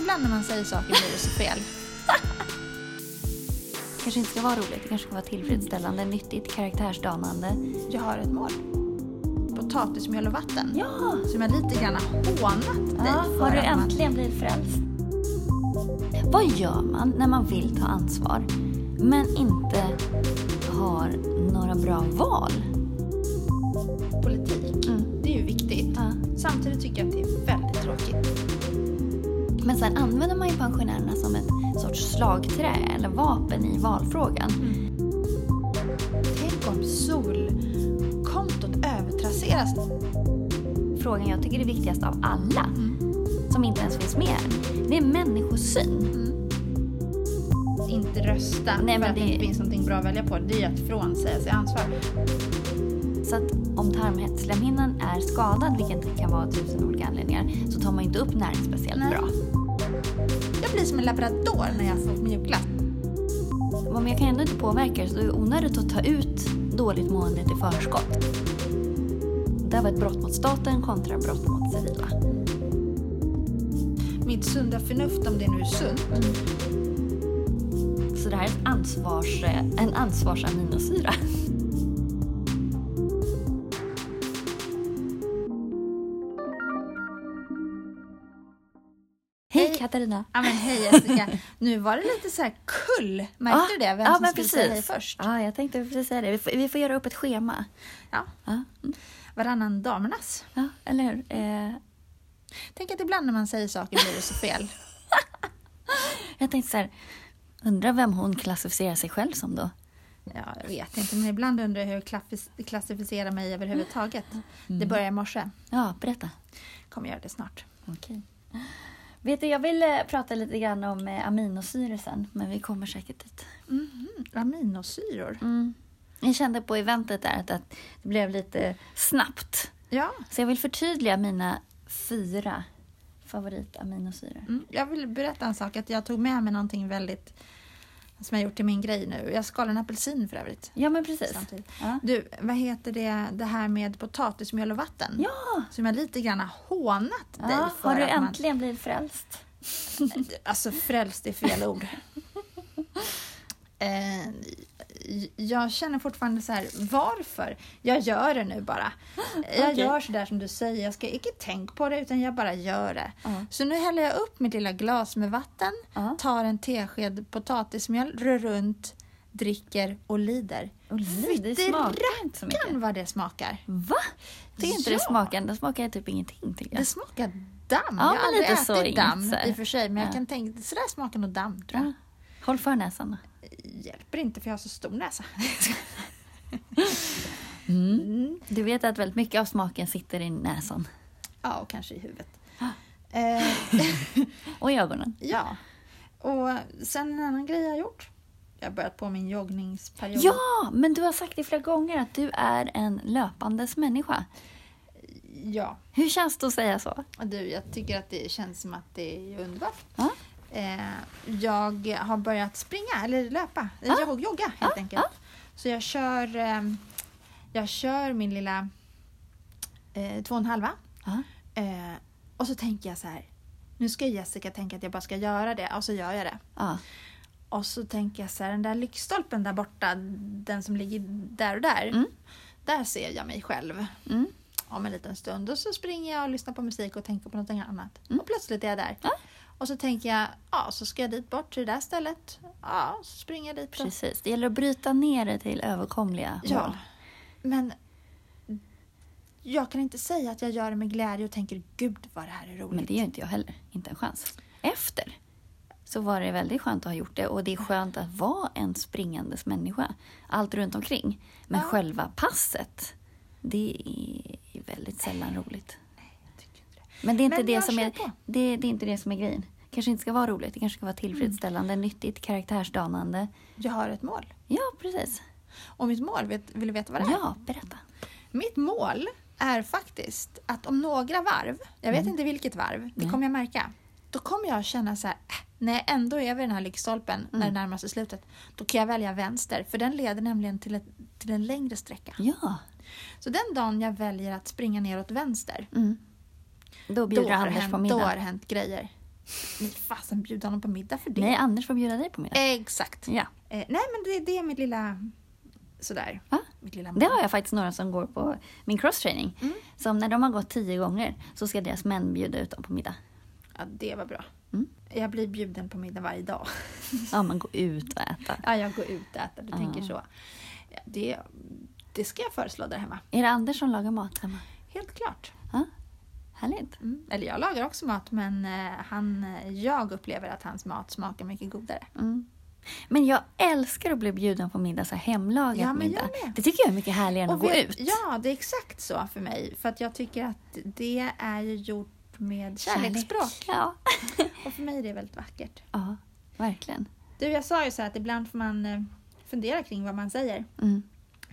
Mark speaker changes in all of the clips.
Speaker 1: ibland när man säger saker blir det så fel.
Speaker 2: kanske inte ska vara roligt, det kanske ska vara tillfredsställande, nyttigt, karaktärsdanande.
Speaker 1: Jag har ett mål. Potatismjöl och vatten.
Speaker 2: Ja!
Speaker 1: Som jag lite grann har hånat dig
Speaker 2: ja
Speaker 1: för.
Speaker 2: har du äntligen blivit frälst? Vad gör man när man vill ta ansvar men inte har några bra val?
Speaker 1: Politik,
Speaker 2: Mm.
Speaker 1: det är ju viktigt.
Speaker 2: Ja.
Speaker 1: Samtidigt tycker jag att det är väldigt tråkigt.
Speaker 2: Men sen använder man ju pensionärerna som ett sorts slagträ eller vapen i valfrågan.
Speaker 1: Tänk om solkontot övertrasseras.
Speaker 2: Frågan jag tycker är viktigast av alla, som inte ens finns med det är människosyn.
Speaker 1: Inte rösta
Speaker 2: Nej,
Speaker 1: för att
Speaker 2: det-
Speaker 1: det inte finns någonting bra att välja på. Det är att frånsäga sig ansvar.
Speaker 2: Så att om tarmslemhinnan är skadad, vilket kan vara tusen olika anledningar, så tar man inte upp näring speciellt
Speaker 1: Nej.
Speaker 2: bra.
Speaker 1: Blir som en labrador när jag får mjukglass.
Speaker 2: Men jag kan ändå inte påverka det, så det är onödigt att ta ut dåligt mående till förskott. Det var ett brott mot staten kontra brott mot civila.
Speaker 1: Mitt sunda förnuft, om det nu är sunt,
Speaker 2: Så det här är ett ansvars, en ansvarsaminosyra. Katarina!
Speaker 1: Ja men hej Jessica. nu var det lite så här kull. Märkte du det? Vem
Speaker 2: ja,
Speaker 1: som
Speaker 2: men
Speaker 1: skulle säga hej
Speaker 2: precis.
Speaker 1: först?
Speaker 2: Ja, jag tänkte precis säga det. Vi får, vi får göra upp ett schema.
Speaker 1: Ja.
Speaker 2: Mm.
Speaker 1: Varannan damernas.
Speaker 2: ja eller hur? Eh,
Speaker 1: Tänk att ibland när man säger saker blir det så fel.
Speaker 2: jag tänkte så här, undrar vem hon klassificerar sig själv som då?
Speaker 1: Ja, jag vet inte, men ibland undrar jag hur jag klassificerar mig överhuvudtaget. Det börjar i morse.
Speaker 2: Ja, berätta.
Speaker 1: Kommer göra det snart.
Speaker 2: Okej. Vet du, jag vill eh, prata lite grann om eh, aminosyror sen, men vi kommer säkert dit.
Speaker 1: Mhm. Aminosyror.
Speaker 2: Mm. Jag kände på eventet där att, att det blev lite snabbt.
Speaker 1: Ja,
Speaker 2: Så jag vill förtydliga mina fyra favoritaminosyror.
Speaker 1: mm. jag vill berätta en sak. Att jag tog med mig någonting väldigt som jag gjort till min grej nu. Jag skalar en apelsin för övrigt.
Speaker 2: Ja, men precis. Ja.
Speaker 1: Du, vad heter det, det här med potatismjöl och vatten?
Speaker 2: ja.
Speaker 1: Som jag lite grann har hånat dig
Speaker 2: ja.
Speaker 1: för.
Speaker 2: Har du
Speaker 1: att man-
Speaker 2: äntligen blivit frälst?
Speaker 1: Alltså frälst är fel ord. Eh, jag känner fortfarande så här, varför? Jag gör det nu bara. Jag gör så där som du säger, jag ska inte tänka på det utan jag bara gör det.
Speaker 2: Ja.
Speaker 1: Så nu häller jag upp mitt lilla glas med vatten,
Speaker 2: Ja.
Speaker 1: tar en tesked potatismjöl, rör runt, dricker och lider.
Speaker 2: Och det
Speaker 1: Fytti
Speaker 2: smakar inte så mycket.
Speaker 1: Vad det smakar.
Speaker 2: Va? Tycker inte det
Speaker 1: Ja.
Speaker 2: smakar? Det smakar typ ingenting tycker jag.
Speaker 1: Det smakar damm.
Speaker 2: Ja,
Speaker 1: jag har aldrig ätit damm i och för sig, men jag
Speaker 2: Ja.
Speaker 1: kan tänka, sådär smakar nog damm tror jag.
Speaker 2: Ja. Håll för näsan.
Speaker 1: Hjälper inte för jag har så stor näsa.
Speaker 2: Mm. Du vet att väldigt mycket av smaken sitter i näsan.
Speaker 1: Ja, och kanske i huvudet.
Speaker 2: Ah.
Speaker 1: Eh,
Speaker 2: Och i ögonen.
Speaker 1: ja, och sen en annan grej jag har gjort. Jag har börjat på min joggningsperiod.
Speaker 2: Ja, men du har sagt det flera gånger att du är en löpandes människa.
Speaker 1: Ja,
Speaker 2: Hur känns det att säga så?
Speaker 1: du, jag tycker att det känns som att det är underbart.
Speaker 2: Ja.
Speaker 1: Eh, jag har börjat springa, eller löpa,
Speaker 2: Ah.
Speaker 1: jag jogga helt
Speaker 2: Ah,
Speaker 1: enkelt.
Speaker 2: ah.
Speaker 1: Så jag kör, eh, jag kör min lilla eh, två och en halva.
Speaker 2: Ja.
Speaker 1: Eh, och så tänker jag så här, nu ska Jessica tänka att jag bara ska göra det och så gör jag det.
Speaker 2: Ja.
Speaker 1: Och så tänker jag så här, den där lyktstolpen där borta, den som ligger där och där.
Speaker 2: Mm.
Speaker 1: Där ser jag mig själv
Speaker 2: Mm.
Speaker 1: om en liten stund. Och så springer jag och lyssnar på musik och tänker på något annat.
Speaker 2: Mm.
Speaker 1: Och plötsligt är jag där.
Speaker 2: Ja.
Speaker 1: Och så tänker jag, ja så ska jag dit bort till det där stället. Ja, så springer jag dit. då.
Speaker 2: Precis. Det gäller att bryta ner det till överkomliga
Speaker 1: Ja.
Speaker 2: mål.
Speaker 1: Men jag kan inte säga att jag gör det med glädje och tänker, gud vad det här är roligt.
Speaker 2: Men det gör inte jag heller. Inte en chans. Efter så var det väldigt skönt att ha gjort det och det är skönt att vara en springandes människa. Allt runt omkring. Men
Speaker 1: Ja.
Speaker 2: själva passet, det är väldigt sällan roligt.
Speaker 1: Jag tycker inte det.
Speaker 2: Men det är inte,
Speaker 1: Men
Speaker 2: det,
Speaker 1: jag
Speaker 2: som är, det, det är inte det som är grejen. kanske inte ska vara roligt, det kanske ska vara tillfredsställande, nyttigt, karaktärsdanande.
Speaker 1: Jag har ett mål.
Speaker 2: Ja, precis.
Speaker 1: Och mitt mål, vet, vill du veta vad det är?
Speaker 2: Ja, berätta.
Speaker 1: Mitt mål är faktiskt att om några varv, jag vet inte vilket varv, det
Speaker 2: Nej.
Speaker 1: kommer jag märka. Då kommer jag känna så här, äh, när jag ändå är vid den här lyktstolpen, när det närmar sig slutet, då kan jag välja vänster. För den leder nämligen till, ett, till en längre sträcka.
Speaker 2: Ja.
Speaker 1: Så den dagen jag väljer att springa neråt vänster,
Speaker 2: Mm. Då
Speaker 1: då
Speaker 2: bjuder
Speaker 1: det
Speaker 2: Anders
Speaker 1: hänt,
Speaker 2: på
Speaker 1: då har
Speaker 2: middag.
Speaker 1: det hänt grejer. Nej, fasen bjuda honom på middag för det.
Speaker 2: Nej, Anders får bjuda dig på middag.
Speaker 1: Exakt.
Speaker 2: Ja.
Speaker 1: Eh, nej, men det, det är mitt lilla... Sådär.
Speaker 2: Va?
Speaker 1: Mitt lilla
Speaker 2: Det har jag faktiskt några som går på min crosstraining.
Speaker 1: Mm.
Speaker 2: Som när de har gått tio gånger så ska deras män bjuda ut dem på middag.
Speaker 1: Ja, det var bra.
Speaker 2: Mm.
Speaker 1: Jag blir bjuden på middag varje dag.
Speaker 2: Ja, man går ut och äta.
Speaker 1: Ja, jag går ut och äter. Du
Speaker 2: Ja.
Speaker 1: tänker så. Det, det ska jag föreslå där hemma.
Speaker 2: Är det Anders som lagar mat hemma?
Speaker 1: Helt klart.
Speaker 2: Ja, härligt.
Speaker 1: Mm. Eller jag lagar också mat, men eh, han, eh, jag upplever att hans mat smakar mycket godare.
Speaker 2: Mm. Men jag älskar att bli bjuden på middag, så här hemlagad
Speaker 1: Ja,
Speaker 2: middag. Det tycker jag är mycket härligare än att gå
Speaker 1: vet-
Speaker 2: ut.
Speaker 1: Ja, det är exakt så för mig. För att jag tycker att det är ju gjort med kärleksspråk.
Speaker 2: Ja.
Speaker 1: Och för mig är det väldigt vackert.
Speaker 2: ja, verkligen.
Speaker 1: Du, jag sa ju så att ibland får man eh, fundera kring vad man säger.
Speaker 2: Mm.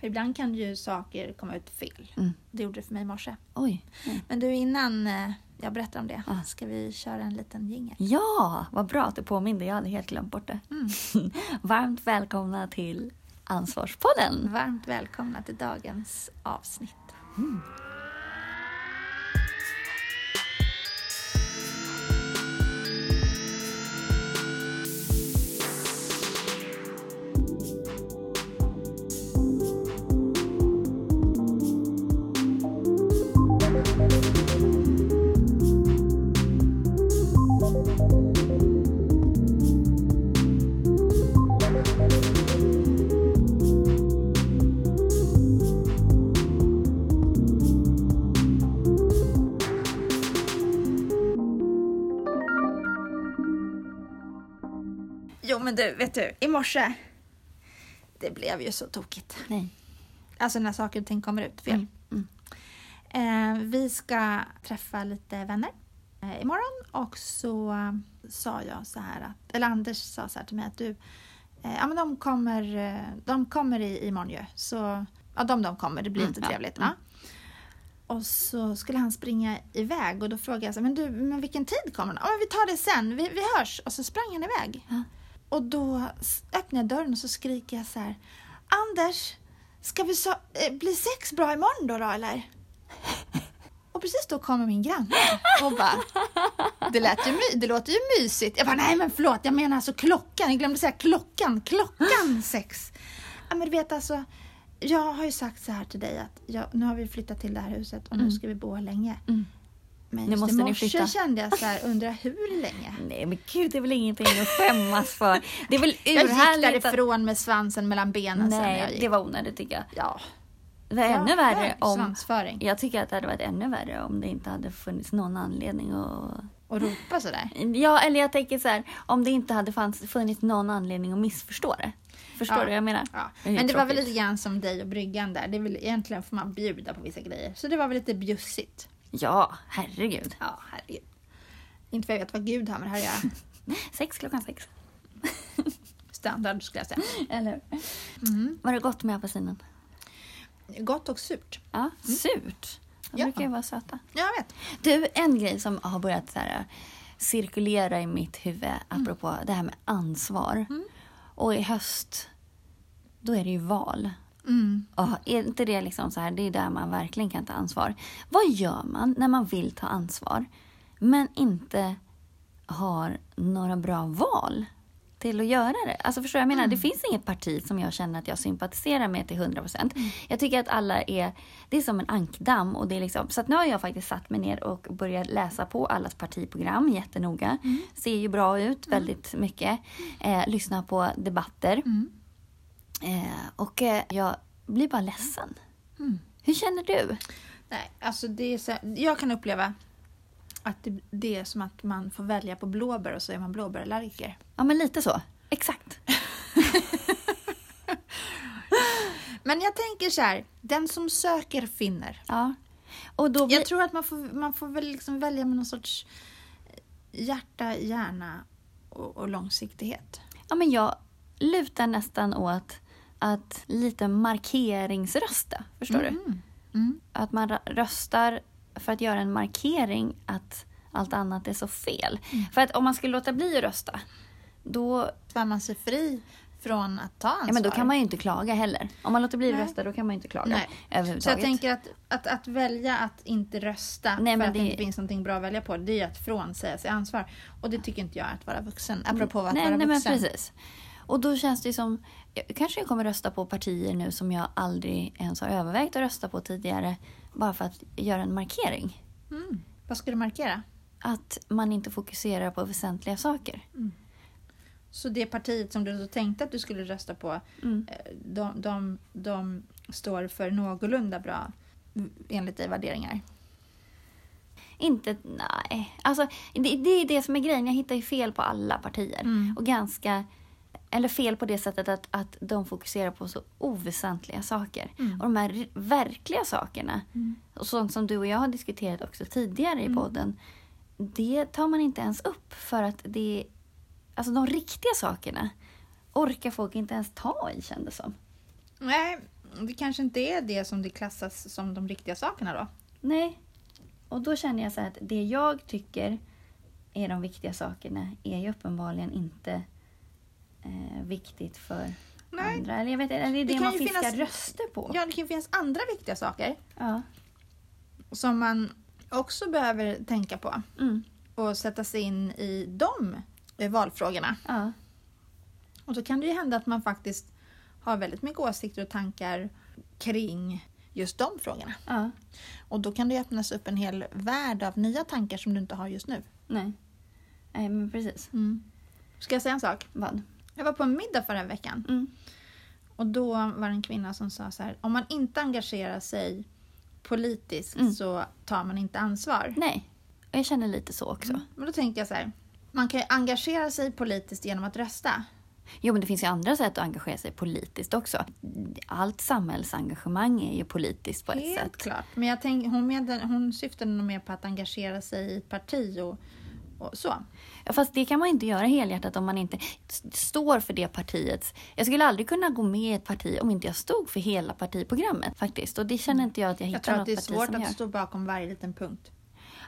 Speaker 1: Ibland kan ju saker komma ut fel.
Speaker 2: Mm.
Speaker 1: Det gjorde det för mig i morse.
Speaker 2: Oj.
Speaker 1: Men du, innan eh, jag berättar om det,
Speaker 2: Ja.
Speaker 1: ska vi köra en liten jingel?
Speaker 2: Ja, vad bra att du påminde. Jag hade helt glömt bort det.
Speaker 1: Mm.
Speaker 2: Varmt välkomna till Ansvarspodden.
Speaker 1: Varmt välkomna till dagens avsnitt. Du, vet du, i morse, det blev ju så tokigt.
Speaker 2: Nej.
Speaker 1: Alltså när saker och ting kommer ut fel.
Speaker 2: Mm. Mm.
Speaker 1: Eh, vi ska träffa lite vänner eh, imorgon och så sa jag så här att, eller Anders sa så här till mig att du, eh, ja men de kommer, eh, de kommer i, imorgon ju. Så, ja de de kommer, det blir
Speaker 2: Mm,
Speaker 1: inte
Speaker 2: ja,
Speaker 1: trevligt.
Speaker 2: mm.
Speaker 1: Ja. Och så skulle han springa iväg och då frågade jag så men du, men vilken tid kommer de? Ja men vi tar det sen, vi, vi hörs. Och så sprang han iväg.
Speaker 2: Ja.
Speaker 1: Och då öppnar jag dörren och så skriker jag så här, Anders, ska vi så, eh, bli sex bra imorgon då, då eller? Och precis då kommer min granne och bara, det, lät ju my- det låter ju mysigt. Jag bara, nej men förlåt, jag menar alltså klockan, jag glömde säga klockan, klockan sex. Ja men du vet alltså, jag har ju sagt så här till dig att jag, nu har vi flyttat till det här huset och nu
Speaker 2: Mm.
Speaker 1: ska vi bo här länge.
Speaker 2: Mm.
Speaker 1: Men
Speaker 2: Nu måste ni flytta.
Speaker 1: kände jag så här, undrar hur länge?
Speaker 2: Nej men gud, det är väl ingenting att skämmas för. Det är väl
Speaker 1: Jag gick
Speaker 2: urhärligt att...
Speaker 1: därifrån med svansen mellan benen sen när jag
Speaker 2: Nej,
Speaker 1: gick.
Speaker 2: det var onödigt tycker jag.
Speaker 1: Ja.
Speaker 2: Det var ännu värre om...
Speaker 1: Svansföring.
Speaker 2: Jag tycker att det hade varit ännu värre om det inte hade funnits någon anledning att...
Speaker 1: Och ropa sådär.
Speaker 2: Ja, eller jag tänker så här, om det inte hade fanns, funnits någon anledning att missförstå det. Förstår
Speaker 1: Ja.
Speaker 2: du vad jag menar?
Speaker 1: Ja. Men det var väl
Speaker 2: tråkigt.
Speaker 1: lite grann som dig och bryggan där. Det är väl, egentligen får man bjuda på vissa grejer. Så det var väl lite bjussigt.
Speaker 2: Ja, herregud.
Speaker 1: Ja, herregud. Inte för jag vet vad Gud har med det här att göra.
Speaker 2: Sex klockan sex.
Speaker 1: Standard skulle jag säga.
Speaker 2: Eller
Speaker 1: Mm.
Speaker 2: Var det gott med apelsinen?
Speaker 1: Gott och surt.
Speaker 2: Ja, surt. De
Speaker 1: Mm. Ja.
Speaker 2: brukar ju vara söta.
Speaker 1: Jag vet.
Speaker 2: Du, en grej som har börjat så här, cirkulera i mitt huvud
Speaker 1: Mm.
Speaker 2: apropå det här med ansvar. Och i höst, då är det ju val.
Speaker 1: Mm.
Speaker 2: Och är inte det liksom så här, det är där man verkligen kan ta ansvar. Vad gör man när man vill ta ansvar men inte har några bra val till att göra det? Alltså förstår vad jag menar? Det finns inget parti som jag känner att jag sympatiserar med till 100 procent. Jag tycker att alla är, det är som en ankdamm och det är liksom, så nu har jag faktiskt satt mig ner och börjat läsa på allas partiprogram jättenoga. Ser ju bra ut väldigt mycket. Eh, lyssna på debatter.
Speaker 1: Mm.
Speaker 2: Eh, och eh, jag blir bara ledsen.
Speaker 1: Mm.
Speaker 2: Hur känner du?
Speaker 1: Nej, alltså det är så, jag kan uppleva att det, det är som att man får välja på blåbär och så är man blåbärallergiker.
Speaker 2: Ja, men lite så. Exakt.
Speaker 1: Men jag tänker så här, den som söker finner.
Speaker 2: Ja. Och då blir...
Speaker 1: Jag tror att man får, man får väl liksom välja med någon sorts hjärta, hjärna och, och långsiktighet.
Speaker 2: Ja, men jag lutar nästan åt att lite markeringsrösta. Förstår du?
Speaker 1: Mm. Mm.
Speaker 2: Att man röstar för att göra en markering att allt annat är så fel. För att om man skulle låta bli att rösta, då...
Speaker 1: Svär man sig fri från att ta ansvar.
Speaker 2: Ja, men då kan man ju inte klaga heller. Om man låter bli att rösta då kan man ju inte klaga
Speaker 1: Nej.
Speaker 2: överhuvudtaget.
Speaker 1: Så jag tänker att, att, att välja att inte rösta
Speaker 2: Nej,
Speaker 1: för att det
Speaker 2: det-
Speaker 1: inte finns någonting bra att välja på, det är att frånsäga sig ansvar. Och det tycker inte jag är att vara vuxen. Apropå att
Speaker 2: nej,
Speaker 1: vara
Speaker 2: nej, men
Speaker 1: vuxen.
Speaker 2: precis. Och då känns det som... Kanske jag kommer rösta på partier nu som jag aldrig ens har övervägt att rösta på tidigare. Bara för att göra en markering.
Speaker 1: Mm. Vad ska du markera?
Speaker 2: Att man inte fokuserar på väsentliga saker.
Speaker 1: Så det partiet som du tänkte att du skulle rösta på,
Speaker 2: Mm.
Speaker 1: eh, de, de, de står för någorlunda bra mm, enligt dig värderingar?
Speaker 2: Inte, nej. Alltså, det, det är det som är grejen. Jag hittar ju fel på alla partier.
Speaker 1: Mm.
Speaker 2: Och ganska... Eller fel på det sättet att, att de fokuserar på så oväsentliga saker.
Speaker 1: Mm.
Speaker 2: Och de här verkliga sakerna, och sånt som du och jag har diskuterat också tidigare
Speaker 1: Mm.
Speaker 2: i podden, det tar man inte ens upp för att det... Alltså de riktiga sakerna orkar folk inte ens ta i kändes som.
Speaker 1: Nej, det kanske inte är det som det klassas som de riktiga sakerna då.
Speaker 2: Nej. Och då känner jag så här att det jag tycker är de viktiga sakerna är ju uppenbarligen inte eh, viktigt för
Speaker 1: Nej.
Speaker 2: andra. Eller jag vet inte, det är det,
Speaker 1: kan
Speaker 2: man fiskar
Speaker 1: finnas-
Speaker 2: röster på.
Speaker 1: Ja, det kan ju finnas andra viktiga saker
Speaker 2: Ja.
Speaker 1: som man också behöver tänka på
Speaker 2: Mm.
Speaker 1: och sätta sig in i de eh, valfrågorna.
Speaker 2: ja.
Speaker 1: Och då kan det ju hända att man faktiskt har väldigt mycket åsikter och tankar kring just de frågorna.
Speaker 2: ja.
Speaker 1: Och då kan det öppnas upp en hel värld av nya tankar som du inte har just nu.
Speaker 2: Nej. Nej, men precis.
Speaker 1: Ska jag säga en sak?
Speaker 2: Vad?
Speaker 1: Jag var på en middag förra veckan
Speaker 2: Mm.
Speaker 1: och då var det en kvinna som sa så här, om man inte engagerar sig politiskt
Speaker 2: Mm.
Speaker 1: så tar man inte ansvar.
Speaker 2: Nej. Jag känner lite så också.
Speaker 1: Men då tänker jag så här, man kan ju engagera sig politiskt genom att rösta.
Speaker 2: Jo, men det finns ju andra sätt att engagera sig politiskt också. Allt samhällsengagemang är ju politiskt på ett
Speaker 1: Helt
Speaker 2: sätt.
Speaker 1: klart. Men jag tänk, hon, med, hon syftade nog mer på att engagera sig i ett parti och så.
Speaker 2: Ja, fast det kan man inte göra helhjärtat om man inte står för det partiets... Jag skulle aldrig kunna gå med i ett parti om inte jag stod för hela partiprogrammet faktiskt. Och det känner inte jag att jag hittar
Speaker 1: Jag tror att
Speaker 2: något
Speaker 1: det är
Speaker 2: parti
Speaker 1: svårt
Speaker 2: som
Speaker 1: att
Speaker 2: gör.
Speaker 1: stå bakom varje liten punkt.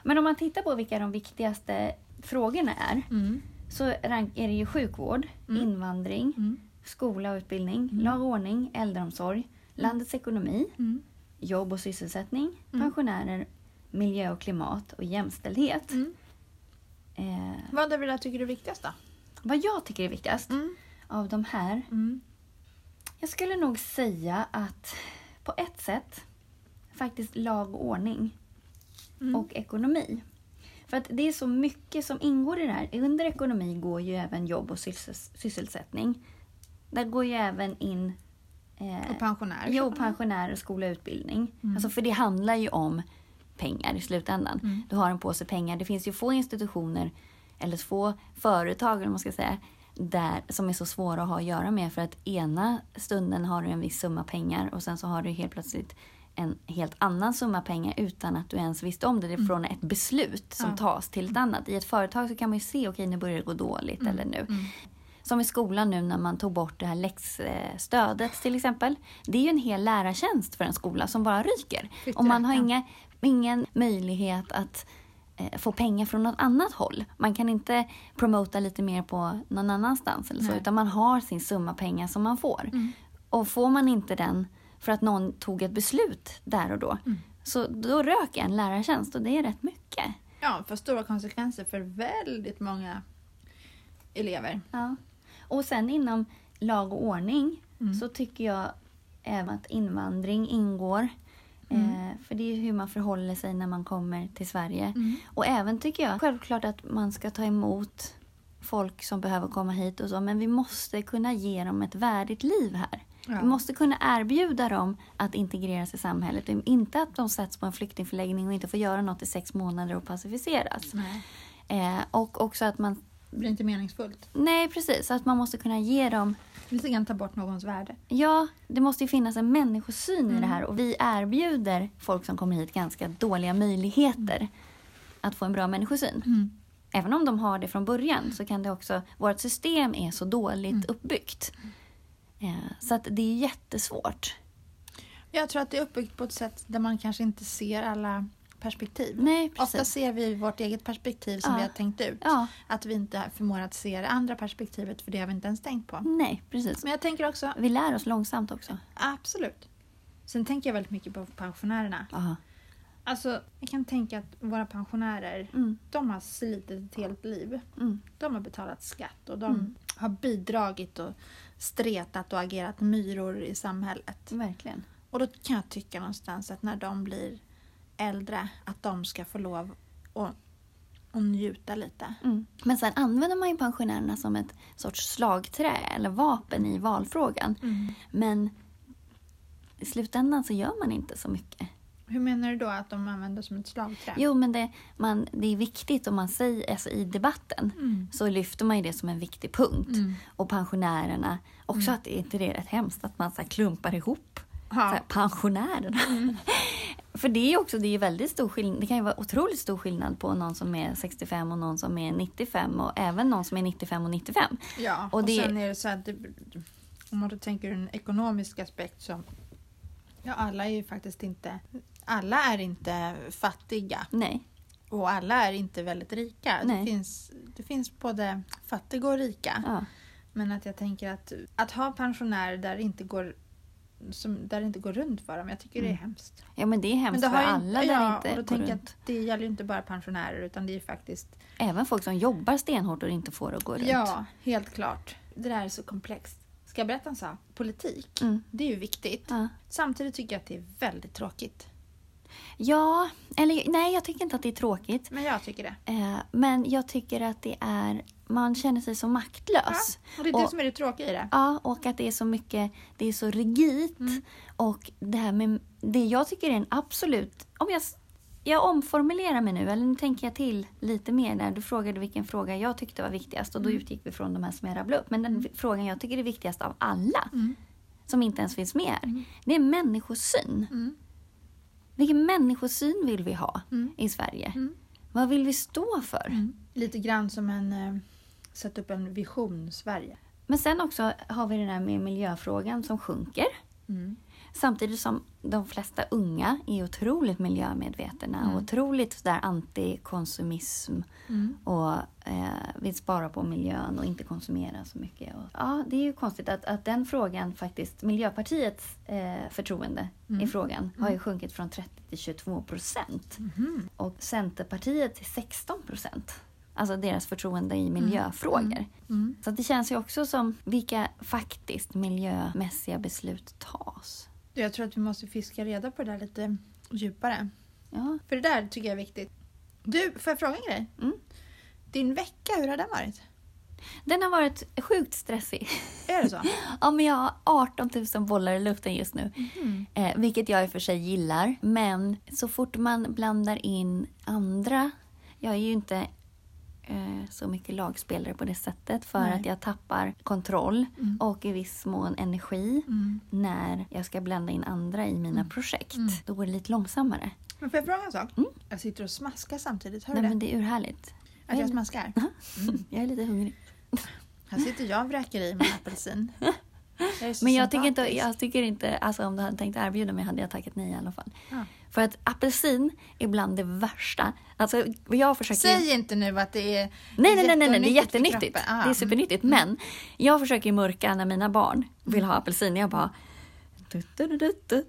Speaker 2: Men om man tittar på vilka de viktigaste frågorna är.
Speaker 1: Mm.
Speaker 2: Så är det ju sjukvård, invandring,
Speaker 1: Mm.
Speaker 2: skola och utbildning, lag och ordning, äldreomsorg, landets ekonomi,
Speaker 1: Mm.
Speaker 2: jobb och sysselsättning, pensionärer, miljö och klimat och jämställdhet.
Speaker 1: Mm.
Speaker 2: Eh,
Speaker 1: Vad av det där tycker du är viktigast då?
Speaker 2: vad jag tycker är viktigast
Speaker 1: Mm.
Speaker 2: av de här
Speaker 1: Mm.
Speaker 2: Jag skulle nog säga att på ett sätt faktiskt lag och ordning
Speaker 1: Mm.
Speaker 2: och ekonomi. För att det är så mycket som ingår i det här. Under ekonomi går ju även jobb och syssels- sysselsättning. Där går ju även in eh,
Speaker 1: Och pensionärer.
Speaker 2: Jo, pensionärer, skola och utbildning. Alltså för det handlar ju om pengar i slutändan.
Speaker 1: Mm.
Speaker 2: Du har en påse pengar. Det finns ju få institutioner, eller få företag eller man ska säga, där, som är så svåra att ha att göra med. För att ena stunden har du en viss summa pengar och sen så har du helt plötsligt en helt annan summa pengar utan att du ens visste om det. Det är från ett beslut som
Speaker 1: Mm. Ja.
Speaker 2: tas till ett annat. I ett företag så kan man ju se, okej nu börjar det gå dåligt
Speaker 1: Mm.
Speaker 2: eller nu. Som i skolan nu när man tog bort det här läxstödet till exempel. Det är ju en hel lärartjänst för en skola som bara ryker. Och man har inga, ingen möjlighet att eh, få pengar från något annat håll. Man kan inte promota lite mer på någon annanstans eller så,
Speaker 1: Nej.
Speaker 2: utan man har sin summa pengar som man får.
Speaker 1: Mm.
Speaker 2: Och får man inte den för att någon tog ett beslut där och då,
Speaker 1: Mm.
Speaker 2: så då rök en lärartjänst och det är rätt mycket.
Speaker 1: Ja, för stora konsekvenser för väldigt många elever.
Speaker 2: Ja. Och sen inom lag och ordning
Speaker 1: Mm.
Speaker 2: så tycker jag även att invandring ingår. Eh, för det är hur man förhåller sig när man kommer till Sverige.
Speaker 1: Mm.
Speaker 2: Och även tycker jag självklart att man ska ta emot folk som behöver komma hit och så. Men vi måste kunna ge dem ett värdigt liv här.
Speaker 1: Ja.
Speaker 2: Vi måste kunna erbjuda dem att integreras i samhället. Inte att de sätts på en flyktingförläggning och inte får göra något i sex månader och pacificeras. Eh, och också att man...
Speaker 1: det blir inte meningsfullt.
Speaker 2: Nej, precis. Att man måste kunna ge dem
Speaker 1: Lite grann ta bort någons värde.
Speaker 2: Ja, det måste ju finnas en människosyn i det här och vi erbjuder folk som kommer hit ganska dåliga möjligheter att få en bra människosyn. Även om de har det från början så kan det också, vårt system är så dåligt uppbyggt. Eh, Så att det är jättesvårt.
Speaker 1: Jag tror att det är uppbyggt på ett sätt där man kanske inte ser alla perspektiv.
Speaker 2: Nej, precis.
Speaker 1: Ofta ser vi vårt eget perspektiv som
Speaker 2: Ja.
Speaker 1: vi har tänkt ut.
Speaker 2: Ja,
Speaker 1: Att vi inte förmår att se det andra perspektivet för det har vi inte ens tänkt på.
Speaker 2: nej, precis.
Speaker 1: Men jag tänker också,
Speaker 2: Vi lär oss långsamt också.
Speaker 1: absolut. Sen tänker jag väldigt mycket på pensionärerna.
Speaker 2: Aha.
Speaker 1: Alltså, jag kan tänka att våra pensionärer,
Speaker 2: Mm.
Speaker 1: de har slitit ett helt liv.
Speaker 2: Mm.
Speaker 1: De har betalat skatt och de
Speaker 2: Mm.
Speaker 1: har bidragit och stretat och agerat myror i samhället.
Speaker 2: Verkligen.
Speaker 1: Och då kan jag tycka någonstans att när de blir äldre, att de ska få lov att, att njuta lite.
Speaker 2: Mm. Men sen använder man ju pensionärerna som ett sorts slagträ eller vapen i valfrågan. Men i slutändan så gör man inte så mycket.
Speaker 1: Hur menar du då att de använder som ett slagträ?
Speaker 2: Jo, men det, man, det är viktigt om man säger, alltså i debatten
Speaker 1: Mm.
Speaker 2: så lyfter man ju det som en viktig punkt.
Speaker 1: Mm.
Speaker 2: Och pensionärerna, också att det inte det är rätt hemskt att man så klumpar ihop
Speaker 1: Ja.
Speaker 2: pensionärerna. För det är ju också, det är väldigt stor skillnad, det kan ju vara otroligt stor skillnad på någon som är 65 och någon som är 95 och även någon som är 95 och 95.
Speaker 1: ja.
Speaker 2: Och
Speaker 1: Och,
Speaker 2: det-
Speaker 1: sen är det så att det, om man då tänker en ekonomisk aspekt så ja, alla är ju faktiskt inte alla är inte fattiga
Speaker 2: Nej,
Speaker 1: och alla är inte väldigt rika. Det
Speaker 2: Nej.
Speaker 1: finns, det finns både fattiga och rika.
Speaker 2: ja.
Speaker 1: Men att jag tänker att, att ha pensionärer där det inte går som, där det inte går runt för dem. Jag tycker det är
Speaker 2: Mm.
Speaker 1: hemskt.
Speaker 2: ja men det är hemskt
Speaker 1: det
Speaker 2: för alla där
Speaker 1: ja,
Speaker 2: inte
Speaker 1: och då
Speaker 2: går
Speaker 1: tänker
Speaker 2: runt.
Speaker 1: att det gäller ju inte bara pensionärer utan det är ju faktiskt
Speaker 2: Även folk som jobbar stenhårt och inte får att gå runt.
Speaker 1: Ja, helt klart. Det där är så komplext. Ska jag berätta en sak? Politik,
Speaker 2: Mm.
Speaker 1: det är ju viktigt.
Speaker 2: Ja.
Speaker 1: Samtidigt tycker jag att det är väldigt tråkigt.
Speaker 2: ja, eller nej jag tycker inte att det är tråkigt.
Speaker 1: Men jag tycker det.
Speaker 2: Eh, men jag tycker att det är, man känner sig så maktlös.
Speaker 1: Och det är
Speaker 2: Och-
Speaker 1: det som är det tråkiga i det.
Speaker 2: Ja, och att det är så mycket, det är så rigitt.
Speaker 1: Mm.
Speaker 2: Och det här med, det jag tycker är en absolut, om jag, jag omformulerar mig nu, eller nu tänker jag till lite mer där. Du frågade vilken fråga jag tyckte var viktigast och då
Speaker 1: Mm.
Speaker 2: utgick vi från de här som jag rabblade upp. Men den frågan jag tycker är viktigast av alla,
Speaker 1: Mm.
Speaker 2: som inte ens finns med här,
Speaker 1: Mm.
Speaker 2: det är människosyn.
Speaker 1: Mm.
Speaker 2: Vilken människosyn vill vi ha
Speaker 1: Mm.
Speaker 2: i Sverige?
Speaker 1: Mm.
Speaker 2: Vad vill vi stå för?
Speaker 1: Mm. Lite grann som en... Sätta upp en vision Sverige.
Speaker 2: Men sen också har vi den här med miljöfrågan som sjunker.
Speaker 1: Mm.
Speaker 2: Samtidigt som de flesta unga är otroligt miljömedvetna
Speaker 1: Mm.
Speaker 2: och otroligt där antikonsumism
Speaker 1: Mm.
Speaker 2: och eh, vill spara på miljön och inte konsumera så mycket. Och, ja, det är ju konstigt att, att den frågan faktiskt, Miljöpartiets eh, förtroende
Speaker 1: Mm.
Speaker 2: i frågan har ju sjunkit från 30 till 22 procent
Speaker 1: Mhm.
Speaker 2: och Centerpartiet till 16 procent. Alltså deras förtroende i miljöfrågor.
Speaker 1: Mm.
Speaker 2: Så att det känns ju också som vilka faktiskt miljömässiga beslut tas.
Speaker 1: Jag tror att vi måste fiska reda på det där lite djupare.
Speaker 2: Ja,
Speaker 1: För det där tycker jag är viktigt. Du, får jag fråga en grej?
Speaker 2: Mm.
Speaker 1: Din vecka, hur har den varit?
Speaker 2: Den har varit sjukt stressig.
Speaker 1: Är det så?
Speaker 2: Ja, men jag har 18 000 bollar i luften just nu.
Speaker 1: Mm.
Speaker 2: Eh, vilket jag i och för sig gillar. Men så fort man blandar in andra... Jag är ju inte så mycket lagspelare på det sättet för
Speaker 1: Nej.
Speaker 2: att jag tappar kontroll
Speaker 1: Mm.
Speaker 2: och i viss mån energi
Speaker 1: Mm.
Speaker 2: när jag ska blanda in andra i mina projekt.
Speaker 1: Mm.
Speaker 2: Då går det lite långsammare.
Speaker 1: Men får jag fråga en sak?
Speaker 2: Mm.
Speaker 1: Jag sitter och smaskar samtidigt, hör
Speaker 2: Nej,
Speaker 1: du
Speaker 2: men
Speaker 1: det?
Speaker 2: det är urhärligt.
Speaker 1: Att jag smaskar? Mm.
Speaker 2: Jag är lite hungrig.
Speaker 1: Här sitter jag och vräker i mig en apelsin. Jag så
Speaker 2: Men jag tycker inte, jag tycker inte alltså om du hade tänkt erbjuda mig hade jag tackat nej i alla fall.
Speaker 1: Ja.
Speaker 2: För att apelsin är bland det värsta. Alltså jag försöker...
Speaker 1: Säg inte nu att det är
Speaker 2: Nej, nej, nej, nej, nej, det är jättenyttigt. Det är supernyttigt. Men jag försöker ju mörka när mina barn vill ha apelsin. Jag bara... Du, du, du,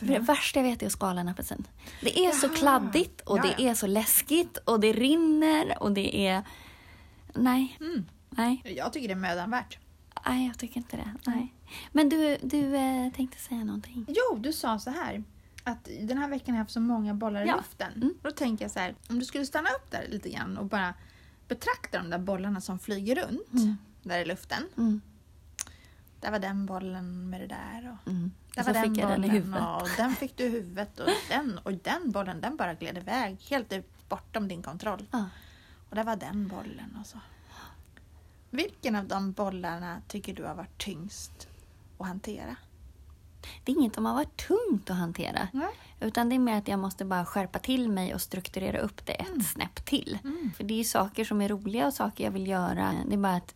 Speaker 2: det värsta jag vet är att skala en apelsin. Det är så
Speaker 1: Jaha.
Speaker 2: kladdigt och
Speaker 1: Ja,
Speaker 2: det är så läskigt och det rinner och det är... Nej,
Speaker 1: Mm.
Speaker 2: nej,
Speaker 1: Jag tycker det är mödan värt.
Speaker 2: Nej, jag tycker inte det. Nej. Men du, du eh, tänkte säga någonting.
Speaker 1: Jo, du sa så här. Att den här veckan har jag haft så många bollar i
Speaker 2: Ja.
Speaker 1: luften.
Speaker 2: Mm.
Speaker 1: Då tänker jag så här. Om du skulle stanna upp där lite grann och bara betrakta de där bollarna som flyger runt
Speaker 2: Mm.
Speaker 1: där i luften.
Speaker 2: Mm.
Speaker 1: Där var den bollen med det där. Och
Speaker 2: Mm.
Speaker 1: där
Speaker 2: så
Speaker 1: var den
Speaker 2: fick jag
Speaker 1: bollen
Speaker 2: den i huvudet.
Speaker 1: och den fick du i huvudet. Och den, och den bollen den bara gled iväg helt ut bortom din kontroll.
Speaker 2: Ja.
Speaker 1: Och där var den bollen och så. Vilken av de bollarna tycker du har varit tyngst att hantera?
Speaker 2: Det är inget som har varit tungt att hantera.
Speaker 1: Nej.
Speaker 2: Utan det är mer att jag måste bara skärpa till mig och strukturera upp det ett
Speaker 1: Mm.
Speaker 2: snäpp till.
Speaker 1: Mm.
Speaker 2: För det är ju saker som är roliga och saker jag vill göra. Det är bara att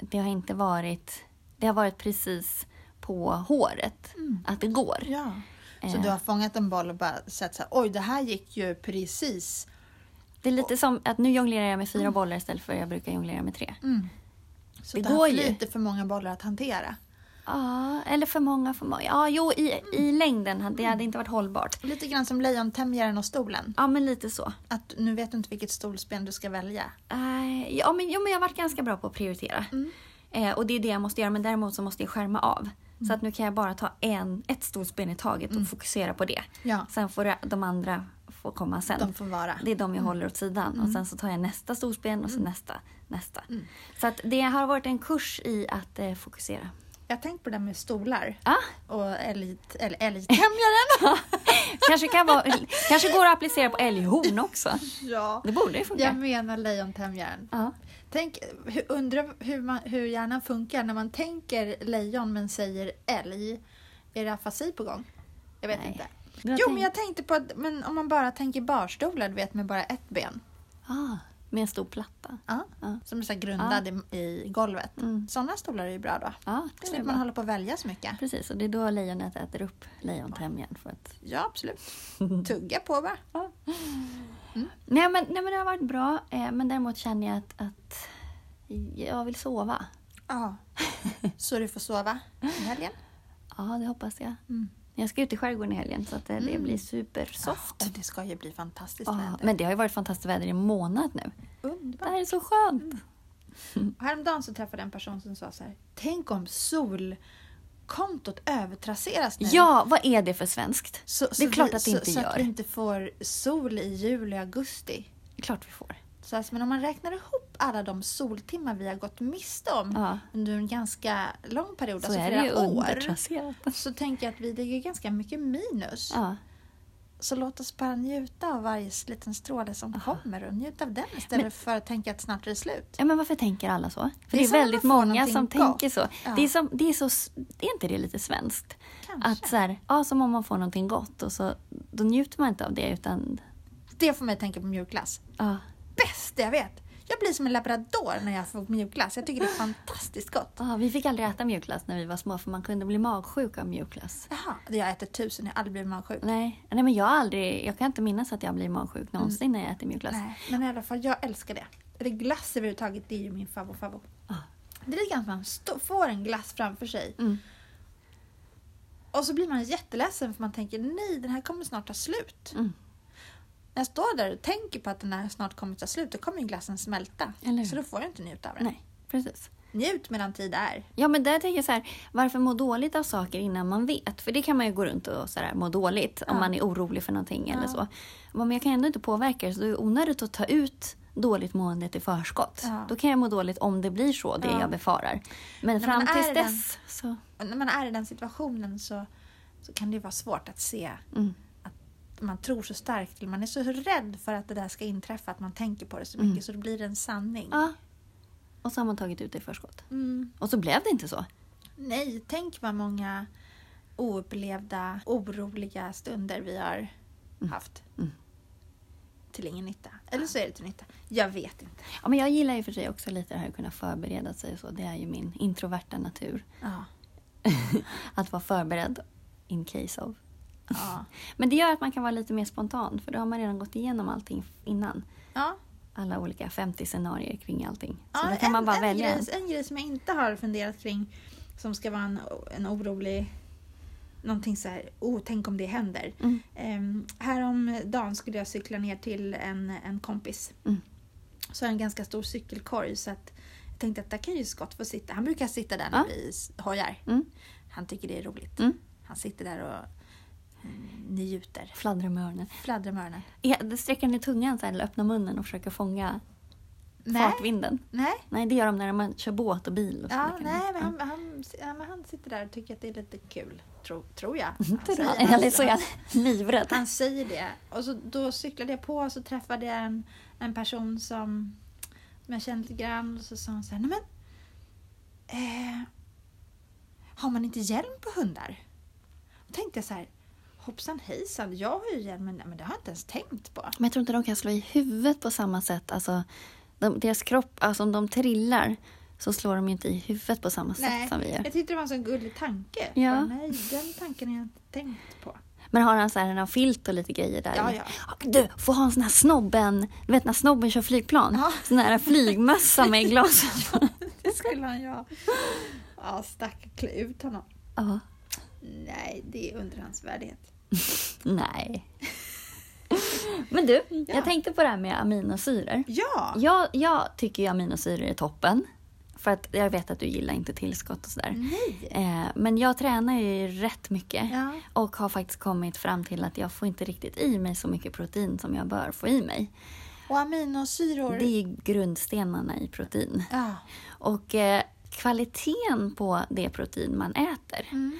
Speaker 2: det har inte varit... Det har varit precis på håret
Speaker 1: Mm.
Speaker 2: att det går.
Speaker 1: Ja. Så
Speaker 2: Eh.
Speaker 1: du har fångat en boll och bara sett så här, oj det här gick ju precis.
Speaker 2: Det är lite som att nu jonglerar jag med fyra bollar istället för jag brukar jonglera med tre.
Speaker 1: Så
Speaker 2: Det
Speaker 1: det,
Speaker 2: går ju.
Speaker 1: lite för många bollar att hantera.
Speaker 2: Ja, eller för många, för många. Ja, jo, i, i längden hade det hade inte varit hållbart.
Speaker 1: Lite grann som lejontämjaren och stolen.
Speaker 2: Ja, men lite så.
Speaker 1: Att nu vet du inte vilket stolsben du ska välja.
Speaker 2: Eh, ja, men, jo, men jag har varit ganska bra på att prioritera. Eh, och det är det jag måste göra, men däremot så måste jag skärma av. Så att nu kan jag bara ta en, ett stolsben i taget och fokusera på det.
Speaker 1: Ja.
Speaker 2: Sen får de andra få komma sen.
Speaker 1: De får vara.
Speaker 2: Det är de jag håller åt sidan. Och sen så tar jag nästa stolsben och så nästa, nästa.
Speaker 1: Mm.
Speaker 2: Så att det har varit en kurs i att eh, fokusera.
Speaker 1: Jag har tänkt på det med stolar.
Speaker 2: Ja,
Speaker 1: Och älg, eller älgtämjaren.
Speaker 2: kanske, kan vara, kanske går att applicera på älghorn också.
Speaker 1: ja.
Speaker 2: Det borde ju funka.
Speaker 1: Jag menar lejontämjaren.
Speaker 2: Ja.
Speaker 1: Tänk, undrar hur, man, hur hjärnan funkar när man tänker lejon men säger älg. Är det afasi på gång? Jag vet
Speaker 2: Nej.
Speaker 1: inte. Jo,
Speaker 2: tänkt-
Speaker 1: men jag tänkte på att men om man bara tänker barstolar, du vet med bara ett ben.
Speaker 2: Ah, med en stor platta.
Speaker 1: Ja.
Speaker 2: Ja.
Speaker 1: Som är så grundad i, i golvet.
Speaker 2: Mm.
Speaker 1: Sådana stolar är ju bra då.
Speaker 2: Ja, det
Speaker 1: Slipper man hålla på och välja så mycket.
Speaker 2: Precis, och det är då lejonet äter upp lejontämjaren. För att...
Speaker 1: Ja, absolut. Tugga på va?
Speaker 2: nej, men, nej, men det har varit bra. Eh, men däremot känner jag att, att jag vill sova.
Speaker 1: Ja. Så du får sova i helgen?
Speaker 2: Ja, det hoppas jag.
Speaker 1: Mm.
Speaker 2: Jag ska ut i skärgården i helgen så att det, det blir supersoft.
Speaker 1: Och det ska ju bli fantastiskt
Speaker 2: Ja,
Speaker 1: väder.
Speaker 2: men det har ju varit fantastiskt väder i en månad nu. Det
Speaker 1: Underbart.
Speaker 2: här är så skönt.
Speaker 1: Och Häromdagen så träffade jag en person som sa så här. Tänk om solkontot övertrasseras nu.
Speaker 2: Ja, vad är det för svenskt?
Speaker 1: Så,
Speaker 2: det är
Speaker 1: så
Speaker 2: klart
Speaker 1: vi,
Speaker 2: att det
Speaker 1: så,
Speaker 2: inte
Speaker 1: så
Speaker 2: gör.
Speaker 1: att vi inte får sol i juli augusti.
Speaker 2: Det är klart vi får.
Speaker 1: Alltså, men om man räknar ihop alla de soltimmar vi har gått miste om
Speaker 2: Ja.
Speaker 1: under en ganska lång period,
Speaker 2: Så
Speaker 1: alltså
Speaker 2: är det ju
Speaker 1: flera år.
Speaker 2: undertrasserat.
Speaker 1: Så tänker jag att vi ligger ganska mycket minus.
Speaker 2: Ja.
Speaker 1: Så låt oss bara njuta av varje liten stråle som kommer och njuta av den istället för att tänka att snart är det slut.
Speaker 2: Ja, men varför tänker alla så? För
Speaker 1: Det
Speaker 2: det
Speaker 1: är
Speaker 2: är,
Speaker 1: som när
Speaker 2: väldigt många som
Speaker 1: gott.
Speaker 2: tänker så.
Speaker 1: Ja.
Speaker 2: Det, är som, det är så. Är inte det lite svenskt?
Speaker 1: Kanske.
Speaker 2: Att så här, ja, som om man får någonting gott och så då njuter man inte av det utan
Speaker 1: Det får mig att tänka på mjukglass.
Speaker 2: ja,
Speaker 1: Bästa jag vet! Jag blir som en labrador när jag får mjukglass. Jag tycker det är fantastiskt gott.
Speaker 2: ja, vi fick aldrig äta mjukglass när vi var små för man kunde bli magsjuk av mjukglass.
Speaker 1: Jaha, jag har ätit tusen, jag har aldrig blivit magsjuk.
Speaker 2: Nej, nej men jag har aldrig, jag kan inte minnas att jag blir magsjuk någonsin när jag äter mjukglass.
Speaker 1: Nej, men i alla fall, jag älskar det. Eller glass överhuvudtaget, det är ju min favvo favvo.
Speaker 2: Ja.
Speaker 1: Det är lite grann att man får en glass framför sig
Speaker 2: Mm.
Speaker 1: och så blir man jätteledsen för man tänker nej, den här kommer snart ta slut.
Speaker 2: Mm.
Speaker 1: Jag står där och tänker på att den här snart kommer ta slut, då kommer ju glassen smälta.
Speaker 2: Eller?
Speaker 1: Så då får jag inte njuta av den.
Speaker 2: Nej, precis.
Speaker 1: Njut medan tid är.
Speaker 2: Ja, men där tänker jag så här, varför må dåligt av saker innan man vet? För det kan man ju gå runt och så här, må dåligt om
Speaker 1: Ja.
Speaker 2: man är orolig för någonting eller
Speaker 1: Ja.
Speaker 2: så. Men jag kan ändå inte påverka det, så det är onödigt att ta ut dåligt måendet i förskott.
Speaker 1: Ja.
Speaker 2: Då kan jag må dåligt om det blir så, det
Speaker 1: Ja.
Speaker 2: jag befarar. Men
Speaker 1: När
Speaker 2: fram tills
Speaker 1: i den-
Speaker 2: dess så...
Speaker 1: När man är i den situationen så, så kan det vara svårt att se
Speaker 2: Mm.
Speaker 1: Man tror så starkt, man är så rädd för att det där ska inträffa att man tänker på det så
Speaker 2: Mm.
Speaker 1: mycket så då blir det en sanning.
Speaker 2: Ja. Och så har man tagit ut det i förskott.
Speaker 1: Mm.
Speaker 2: Och så blev det inte så.
Speaker 1: Nej, tänk vad många oupplevda, oroliga stunder vi har haft.
Speaker 2: Mm.
Speaker 1: Till ingen nytta. Eller så är det till nytta. Jag vet inte.
Speaker 2: Ja, men jag gillar ju för sig också lite det här att kunna förbereda sig. Så det är ju min introverta natur.
Speaker 1: Ja.
Speaker 2: Att vara förberedd in case of.
Speaker 1: Ja.
Speaker 2: Men det gör att man kan vara lite mer spontan för då har man redan gått igenom allting innan.
Speaker 1: ja.
Speaker 2: Alla olika 50 scenarier kring allting. Så
Speaker 1: ja
Speaker 2: kan
Speaker 1: en,
Speaker 2: man bara
Speaker 1: en,
Speaker 2: välja.
Speaker 1: grej, en grej som jag inte har funderat kring som ska vara en, en orolig någonting så här, oh, tänk om det händer.
Speaker 2: Mm.
Speaker 1: Um, häromdagen skulle jag cykla ner till en, en kompis.
Speaker 2: Mm.
Speaker 1: Så en ganska stor cykelkorg så att jag tänkte att där kan ju Scott få sitta. Han brukar sitta där när
Speaker 2: Ja.
Speaker 1: vi hojar.
Speaker 2: Mm.
Speaker 1: Han tycker det är roligt.
Speaker 2: Mm.
Speaker 1: Han sitter där och njuter.
Speaker 2: Fladdra med öronen.
Speaker 1: Fladdrar med öronen.
Speaker 2: Ja, sträcker ner tungan så här, eller öppna munnen och försöka fånga
Speaker 1: Nej,
Speaker 2: fartvinden.
Speaker 1: nej.
Speaker 2: Nej, det gör de när man kör båt och bil. Och.
Speaker 1: Ja, nej, men han, han, ja, men han sitter där och tycker att det är lite kul. Tro, tror jag. Säger-
Speaker 2: då. Eller så är han livrädd.
Speaker 1: Han säger det. Och så, då cyklade jag på och så träffade jag en, en person som, som jag kände lite grann. Och så sa han så här, nej men... Eh, har man inte hjälm på hundar? Då tänkte jag så här, hoppsan hejsan, jag har ju hjälm, men, men det har jag inte ens tänkt på.
Speaker 2: Men jag tror inte de kan slå i huvudet på samma sätt. Alltså, de, deras kropp, alltså om de trillar så slår de ju inte i huvudet på samma sätt som vi gör.
Speaker 1: jag tyckte det var en sån gullig tanke.
Speaker 2: Ja.
Speaker 1: Bara, nej, den tanken har jag inte tänkt på.
Speaker 2: Men har han så här en filt och lite grejer där?
Speaker 1: Ja, ja.
Speaker 2: Du, får ha en sån här snobben, du vet när snobben kör flygplan?
Speaker 1: Ja.
Speaker 2: Sån här flygmössa med glas.
Speaker 1: Det skulle han ju ha. Ja, stackarn, klä ut honom.
Speaker 2: ja.
Speaker 1: Nej, det är under hans värdighet.
Speaker 2: Nej. Men du,
Speaker 1: Ja.
Speaker 2: jag tänkte på det här med aminosyror.
Speaker 1: Ja!
Speaker 2: Jag, jag tycker ju aminosyror är toppen. För att jag vet att du gillar inte tillskott och sådär.
Speaker 1: Nej!
Speaker 2: Eh, men jag tränar ju rätt mycket.
Speaker 1: Ja.
Speaker 2: Och har faktiskt kommit fram till att jag får inte riktigt i mig så mycket protein som jag bör få i mig.
Speaker 1: Och aminosyror.
Speaker 2: Det är grundstenarna i protein.
Speaker 1: Ja.
Speaker 2: Och eh, kvaliteten på det protein man äter
Speaker 1: Mm.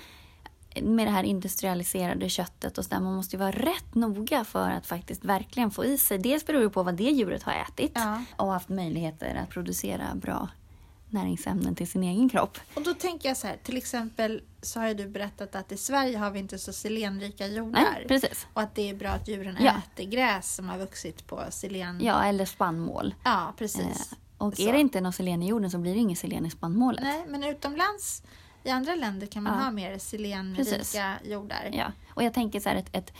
Speaker 2: Med det här industrialiserade köttet och så där, man måste ju vara rätt noga för att faktiskt verkligen få i sig. Dels beror det på vad det djuret har ätit
Speaker 1: Ja.
Speaker 2: och haft möjligheter att producera bra näringsämnen till sin egen kropp.
Speaker 1: Och då tänker jag så här, till exempel så har ju du berättat att i Sverige har vi inte så selenrika jordar.
Speaker 2: Nej, precis.
Speaker 1: Och att det är bra att djuren
Speaker 2: Ja.
Speaker 1: äter gräs som har vuxit på selen.
Speaker 2: Ja, eller spannmål.
Speaker 1: Ja, precis.
Speaker 2: Eh, och
Speaker 1: Så.
Speaker 2: är det inte någon selen i jorden så blir det inget selen i spannmålet.
Speaker 1: Nej, men utomlands i andra länder kan man
Speaker 2: Ja.
Speaker 1: ha mer selenrika jordar.
Speaker 2: Ja. Och jag tänker så här, ett, ett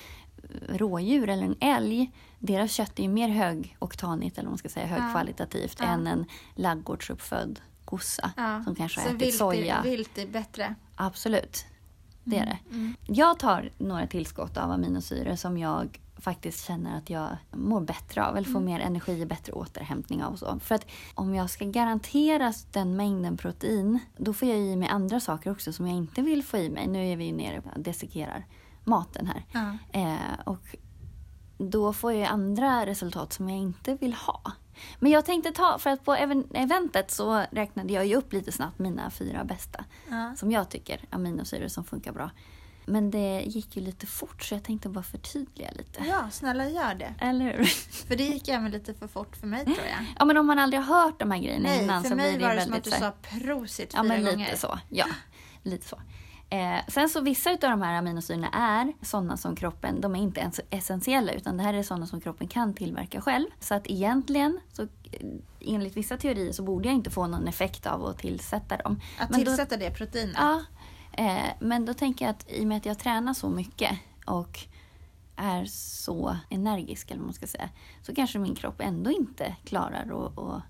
Speaker 2: rådjur eller en älg, deras kött är ju mer högoktanigt, eller man ska säga, högkvalitativt,
Speaker 1: Ja.
Speaker 2: än en ladugårdsuppfödd kossa som kanske har
Speaker 1: så
Speaker 2: ätit
Speaker 1: vilt
Speaker 2: soja.
Speaker 1: Är, vilt är bättre.
Speaker 2: Absolut, det är det.
Speaker 1: Mm.
Speaker 2: Jag tar några tillskott av aminosyror som jag faktiskt känner att jag mår bättre av eller får
Speaker 1: Mm.
Speaker 2: mer energi och bättre återhämtning av. Och så. För att om jag ska garanteras den mängden protein då får jag i mig andra saker också som jag inte vill få i mig. Nu är vi ju nere och desikerar maten här.
Speaker 1: Ja.
Speaker 2: Eh, och då får jag andra resultat som jag inte vill ha. Men jag tänkte ta, för att på even- eventet så räknade jag ju upp lite snabbt mina fyra bästa.
Speaker 1: Ja.
Speaker 2: Som jag tycker aminosyror som funkar bra. Men det gick ju lite fort så jag tänkte bara förtydliga lite.
Speaker 1: ja, snälla gör det.
Speaker 2: Eller hur?
Speaker 1: För det gick även lite för fort för mig tror jag.
Speaker 2: Ja men om man aldrig har hört de här grejerna
Speaker 1: Nej,
Speaker 2: innan
Speaker 1: för
Speaker 2: så
Speaker 1: mig
Speaker 2: blir det
Speaker 1: var det som att
Speaker 2: väldigt
Speaker 1: du sa prosit
Speaker 2: Ja
Speaker 1: fyra
Speaker 2: men lite
Speaker 1: gånger.
Speaker 2: så. Ja, lite så. Eh, sen så vissa av de här aminosyrorna är sådana som kroppen, de är inte ens essentiella utan det här är sådana som kroppen kan tillverka själv. Så att egentligen, så, eh, enligt vissa teorier så borde jag inte få någon effekt av att tillsätta dem.
Speaker 1: Att
Speaker 2: Men då-
Speaker 1: tillsätta det proteinet.
Speaker 2: Ja, eh, men då tänker jag att i och med att jag tränar så mycket och är så energisk, eller vad man ska säga, så kanske min kropp ändå inte klarar att, att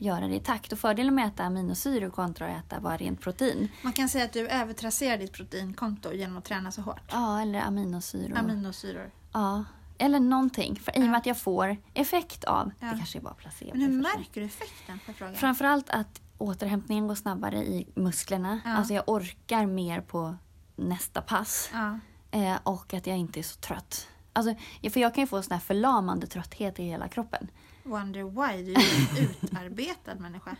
Speaker 2: göra det i takt. Och fördelen med att äta aminosyror kontra att äta bara rent protein,
Speaker 1: Man kan säga att du övertrasserar ditt proteinkonto genom att träna så hårt.
Speaker 2: ja, eller aminosyror,
Speaker 1: Aminosyror.
Speaker 2: ja, eller någonting. För i och med att jag får effekt av,
Speaker 1: Ja.
Speaker 2: det kanske är bara placebo.
Speaker 1: Men hur märker du effekten? För frågan?
Speaker 2: Framförallt att återhämtningen går snabbare i musklerna.
Speaker 1: Ja.
Speaker 2: Alltså jag orkar mer på nästa pass.
Speaker 1: Ja.
Speaker 2: Eh, och att jag inte är så trött. Alltså, för jag kan ju få sån här förlamande trötthet i hela kroppen.
Speaker 1: Wonder why, du är ju en utarbetad människa.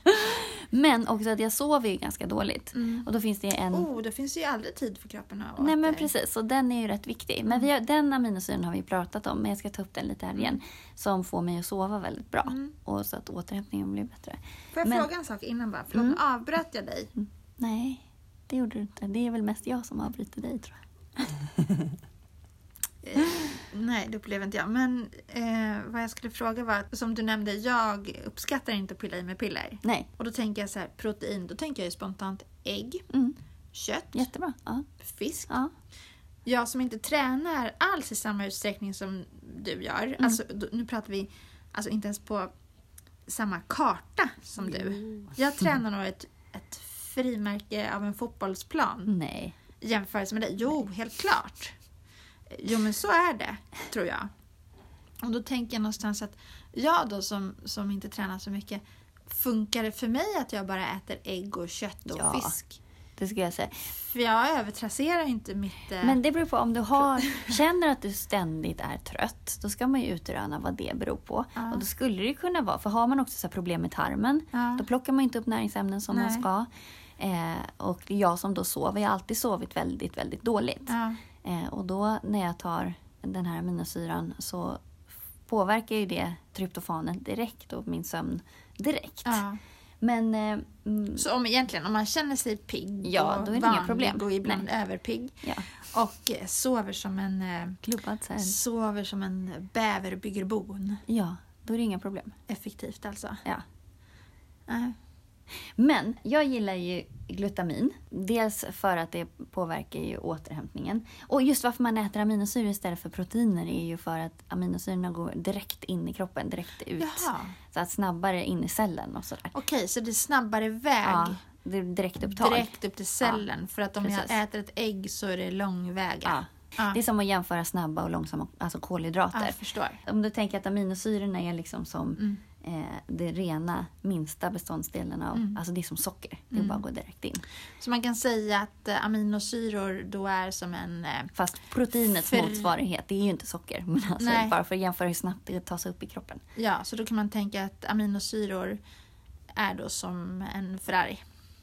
Speaker 2: Men också att jag sover ju ganska dåligt.
Speaker 1: Mm.
Speaker 2: Och då finns det en...
Speaker 1: Oh, det finns ju aldrig tid för kroppen att
Speaker 2: Nej men precis, och den är ju rätt viktig. Men vi har, den aminosyren har vi pratat om, men jag ska ta upp den lite här igen. Som får mig att sova väldigt bra.
Speaker 1: Mm.
Speaker 2: Och så att återhämtningen blir bättre.
Speaker 1: Får jag
Speaker 2: Men-
Speaker 1: fråga en sak innan bara? Förlåt,
Speaker 2: Mm.
Speaker 1: avbröt jag dig.
Speaker 2: Nej, det gjorde du inte. Det är väl mest jag som avbryter dig tror jag.
Speaker 1: Eh, nej, det upplever inte jag. Men eh, vad jag skulle fråga var, som du nämnde, jag uppskattar inte att pilla i mig piller.
Speaker 2: Nej.
Speaker 1: Och då tänker jag så här, protein, då tänker jag ju spontant ägg,
Speaker 2: Mm.
Speaker 1: kött,
Speaker 2: Jättebra. Ja.
Speaker 1: fisk.
Speaker 2: ja.
Speaker 1: Jag som inte tränar alls i samma utsträckning som du gör, alltså, då, nu pratar vi alltså inte ens på samma karta som du. Jag tränar nog ett, ett frimärke av en fotbollsplan
Speaker 2: Nej.
Speaker 1: jämförelse med dig. Jo, helt klart. Jo, men så är det, tror jag. Och då tänker jag någonstans att jag då som, som inte tränar så mycket, funkar det för mig att jag bara äter ägg och kött och
Speaker 2: Ja.
Speaker 1: fisk?
Speaker 2: Det skulle jag säga.
Speaker 1: För jag övertrasserar inte mitt... eh,
Speaker 2: Men det beror på om du har, känner att du ständigt är trött. Då ska man ju utröna vad det beror på.
Speaker 1: Ja.
Speaker 2: Och då skulle det kunna vara, för har man också så problem med tarmen.
Speaker 1: Ja.
Speaker 2: Då plockar man inte upp näringsämnen som man
Speaker 1: Nej.
Speaker 2: ska. Eh, och jag som då sover, jag har alltid sovit väldigt, väldigt dåligt.
Speaker 1: Ja.
Speaker 2: Eh, och då när jag tar den här aminosyran så påverkar ju det tryptofanet direkt och min sömn direkt.
Speaker 1: Ja.
Speaker 2: Men eh, mm,
Speaker 1: Så om egentligen, om man känner sig pigg
Speaker 2: Ja,
Speaker 1: och
Speaker 2: då är det inga
Speaker 1: vanlig
Speaker 2: problem.
Speaker 1: och ibland
Speaker 2: Nej.
Speaker 1: överpigg
Speaker 2: ja,
Speaker 1: och sover som en, eh,
Speaker 2: klubbad
Speaker 1: sover som en bäver bygger bon.
Speaker 2: Ja, då är det inga problem.
Speaker 1: Effektivt alltså.
Speaker 2: Ja.
Speaker 1: Nej.
Speaker 2: Men jag gillar ju glutamin. Dels för att det påverkar ju återhämtningen. Och just varför man äter aminosyror istället för proteiner är ju för att aminosyrorna går direkt in i kroppen, direkt ut.
Speaker 1: Jaha.
Speaker 2: Så att snabbare in i cellen och sådär.
Speaker 1: Okej, så det är snabbare väg
Speaker 2: Ja, det är direktupptag.
Speaker 1: direkt upp till cellen. För att om
Speaker 2: Precis.
Speaker 1: jag äter ett ägg så är det lång väg.
Speaker 2: Ja.
Speaker 1: Ja.
Speaker 2: Det är som att jämföra snabba och långsamma alltså kolhydrater.
Speaker 1: Ja.
Speaker 2: Om du tänker att aminosyrorna är liksom som
Speaker 1: Mm.
Speaker 2: Eh, det rena minsta beståndsdelen av,
Speaker 1: Mm.
Speaker 2: alltså det är som socker. Det är bara att gå direkt in.
Speaker 1: Så man kan säga att eh, aminosyror då är som en... eh,
Speaker 2: Fast proteinets
Speaker 1: För-
Speaker 2: motsvarighet, det är ju inte socker. Men alltså,
Speaker 1: Nej.
Speaker 2: bara för att jämföra hur snabbt det tas upp i kroppen.
Speaker 1: Ja, så då kan man tänka att aminosyror är då som en Ferrari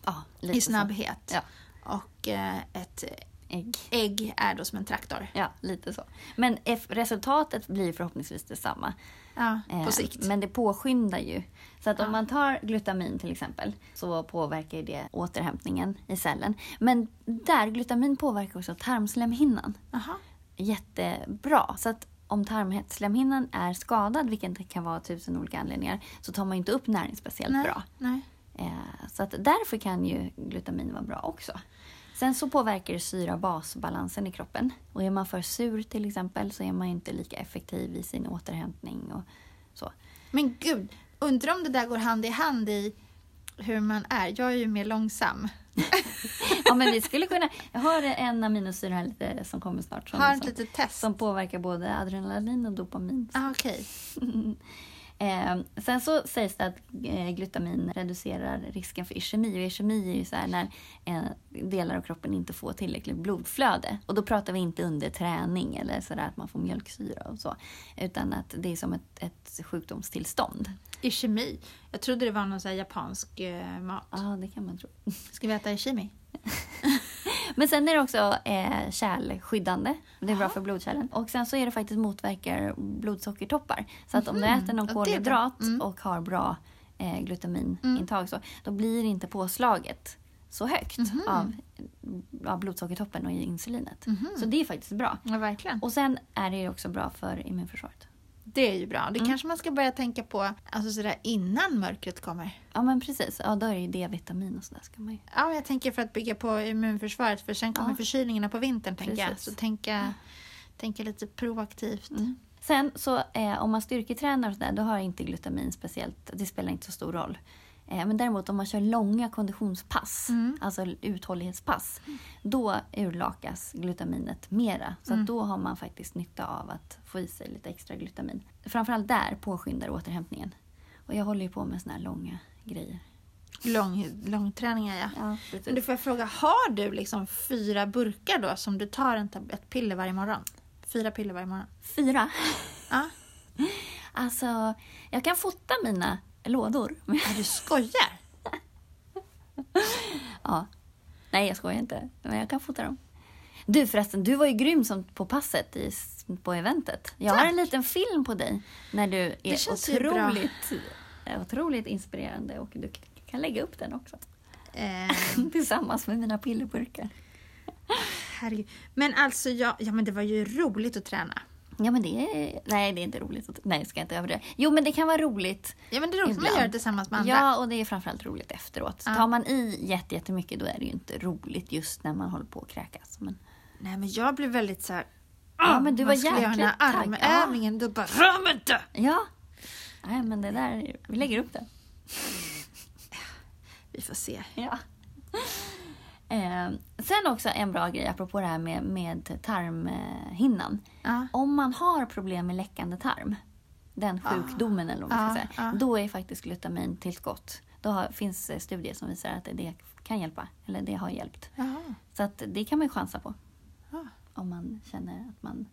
Speaker 2: Ja,
Speaker 1: i snabbhet.
Speaker 2: Ja.
Speaker 1: Och eh, ett
Speaker 2: Ägg.
Speaker 1: ägg är då som en traktor.
Speaker 2: Ja, lite så. Men resultatet blir förhoppningsvis detsamma.
Speaker 1: Ja,
Speaker 2: Eh,
Speaker 1: på sikt.
Speaker 2: Men det påskyndar ju. Så att
Speaker 1: Ja.
Speaker 2: om man tar glutamin till exempel så påverkar det återhämtningen i cellen. Men där, glutamin påverkar också tarmslemhinnan.
Speaker 1: Jaha.
Speaker 2: Jättebra. Så att om tarmslemhinnan är skadad, vilket det kan vara av tusen olika anledningar, så tar man inte upp näring speciellt
Speaker 1: Nej,
Speaker 2: bra.
Speaker 1: nej.
Speaker 2: Eh, så att därför kan ju glutamin vara bra också. Sen så påverkar det syra-basbalansen i kroppen. Och är man för sur till exempel så är man inte lika effektiv i sin återhämtning och så.
Speaker 1: Men gud, undrar om det där går hand i hand i hur man är. Jag är ju mer långsam.
Speaker 2: Ja men vi skulle kunna, jag har en aminosyra här lite som kommer snart som,
Speaker 1: Har ett litet test.
Speaker 2: som påverkar både adrenalin och dopamin.
Speaker 1: Ah, Okej.
Speaker 2: Eh, sen så sägs det att eh, glutamin reducerar risken för ischemi. Och ischemi är ju så när eh, delar av kroppen inte får tillräckligt blodflöde. Och då pratar vi inte under träning eller så där att man får mjölksyra och så. Utan att det är som ett, ett sjukdomstillstånd.
Speaker 1: Ishimi. Jag trodde det var någon så japansk eh, mat.
Speaker 2: Ja, det kan man tro.
Speaker 1: Ska vi äta ishimi?
Speaker 2: Men sen är det också eh, kärlskyddande. Det är bra för blodkärlen. Och sen så är det faktiskt motverkar blodsockertoppar. Så att om du
Speaker 1: Mhm.
Speaker 2: äter någon kolhydrat
Speaker 1: Mm.
Speaker 2: och har bra eh, glutaminintag så, då blir inte påslaget så högt
Speaker 1: Mhm.
Speaker 2: av, av blodsockertoppen och i insulinet.
Speaker 1: Mhm.
Speaker 2: Så det är faktiskt bra.
Speaker 1: Ja, verkligen.
Speaker 2: Och sen är det också bra för immunförsvaret.
Speaker 1: Det är ju bra.
Speaker 2: Mm.
Speaker 1: Det kanske man ska börja tänka på alltså sådär innan mörkret kommer.
Speaker 2: Ja men precis, ja, då är det ju D-vitamin och sådär. Ska man ju...
Speaker 1: Ja, jag tänker för att bygga på immunförsvaret för sen kommer
Speaker 2: Ja.
Speaker 1: förkylningarna på vintern. Tänker jag. Så tänka, tänka lite proaktivt.
Speaker 2: Mm. Sen så eh, om man styrketränar och sådär, då har inte glutamin speciellt, det spelar inte så stor roll. Eh, men däremot om man kör långa konditionspass,
Speaker 1: Mm.
Speaker 2: alltså uthållighetspass, då urlakas glutaminet mera. Så
Speaker 1: Mm.
Speaker 2: då har man faktiskt nytta av att få i sig lite extra glutamin. Framförallt där påskyndar återhämtningen. Och jag håller ju på med såna här långa grejer.
Speaker 1: Lång, långträningar, ja.
Speaker 2: Ja,
Speaker 1: Men du får jag fråga, har du liksom fyra burkar då som du tar en ett piller varje morgon? Fyra piller varje morgon?
Speaker 2: Fyra.
Speaker 1: Ja.
Speaker 2: Alltså, jag kan fota mina lådor.
Speaker 1: Ja, du skojar?
Speaker 2: Ja. Nej, jag skojar inte. Men jag kan fota dem. Du förresten, du var ju grym som på passet i, på eventet. Jag har
Speaker 1: Tack.
Speaker 2: en liten film på dig när du är
Speaker 1: Det känns
Speaker 2: otroligt, eh, otroligt inspirerande och du kan lägga upp den också.
Speaker 1: Eh,
Speaker 2: Tillsammans med mina pillerburkar.
Speaker 1: herregud. Men alltså, ja, ja, men det var ju roligt att träna.
Speaker 2: Ja men det är... Nej det är inte roligt. att- Nej jag ska inte överdriva. Jo men det kan vara roligt.
Speaker 1: Ja, men det är roligt när man
Speaker 2: Ibland.
Speaker 1: gör det tillsammans med andra.
Speaker 2: Ja och det är framförallt roligt efteråt.
Speaker 1: Ja.
Speaker 2: Tar man i jätte- jättemycket då är det ju inte roligt just när man håller på att kräkas. Men...
Speaker 1: Nej, men jag blev väldigt så här...
Speaker 2: Ja, men du var
Speaker 1: man skulle göra den här
Speaker 2: jäkligt
Speaker 1: armövningen, då bara... Rör inte!
Speaker 2: Ja. Nej men det där, vi lägger upp det.
Speaker 1: Vi får se.
Speaker 2: Ja. Eh, sen också en bra grej apropå det här med, med tarmhinnan.
Speaker 1: Ja.
Speaker 2: Om man har problem med läckande tarm, den sjukdomen eller vad man ska säga, då är faktiskt glutamin tillskott. Då har, finns studier som visar att det kan hjälpa, eller det har hjälpt. Så att det kan man chansa på om man känner att man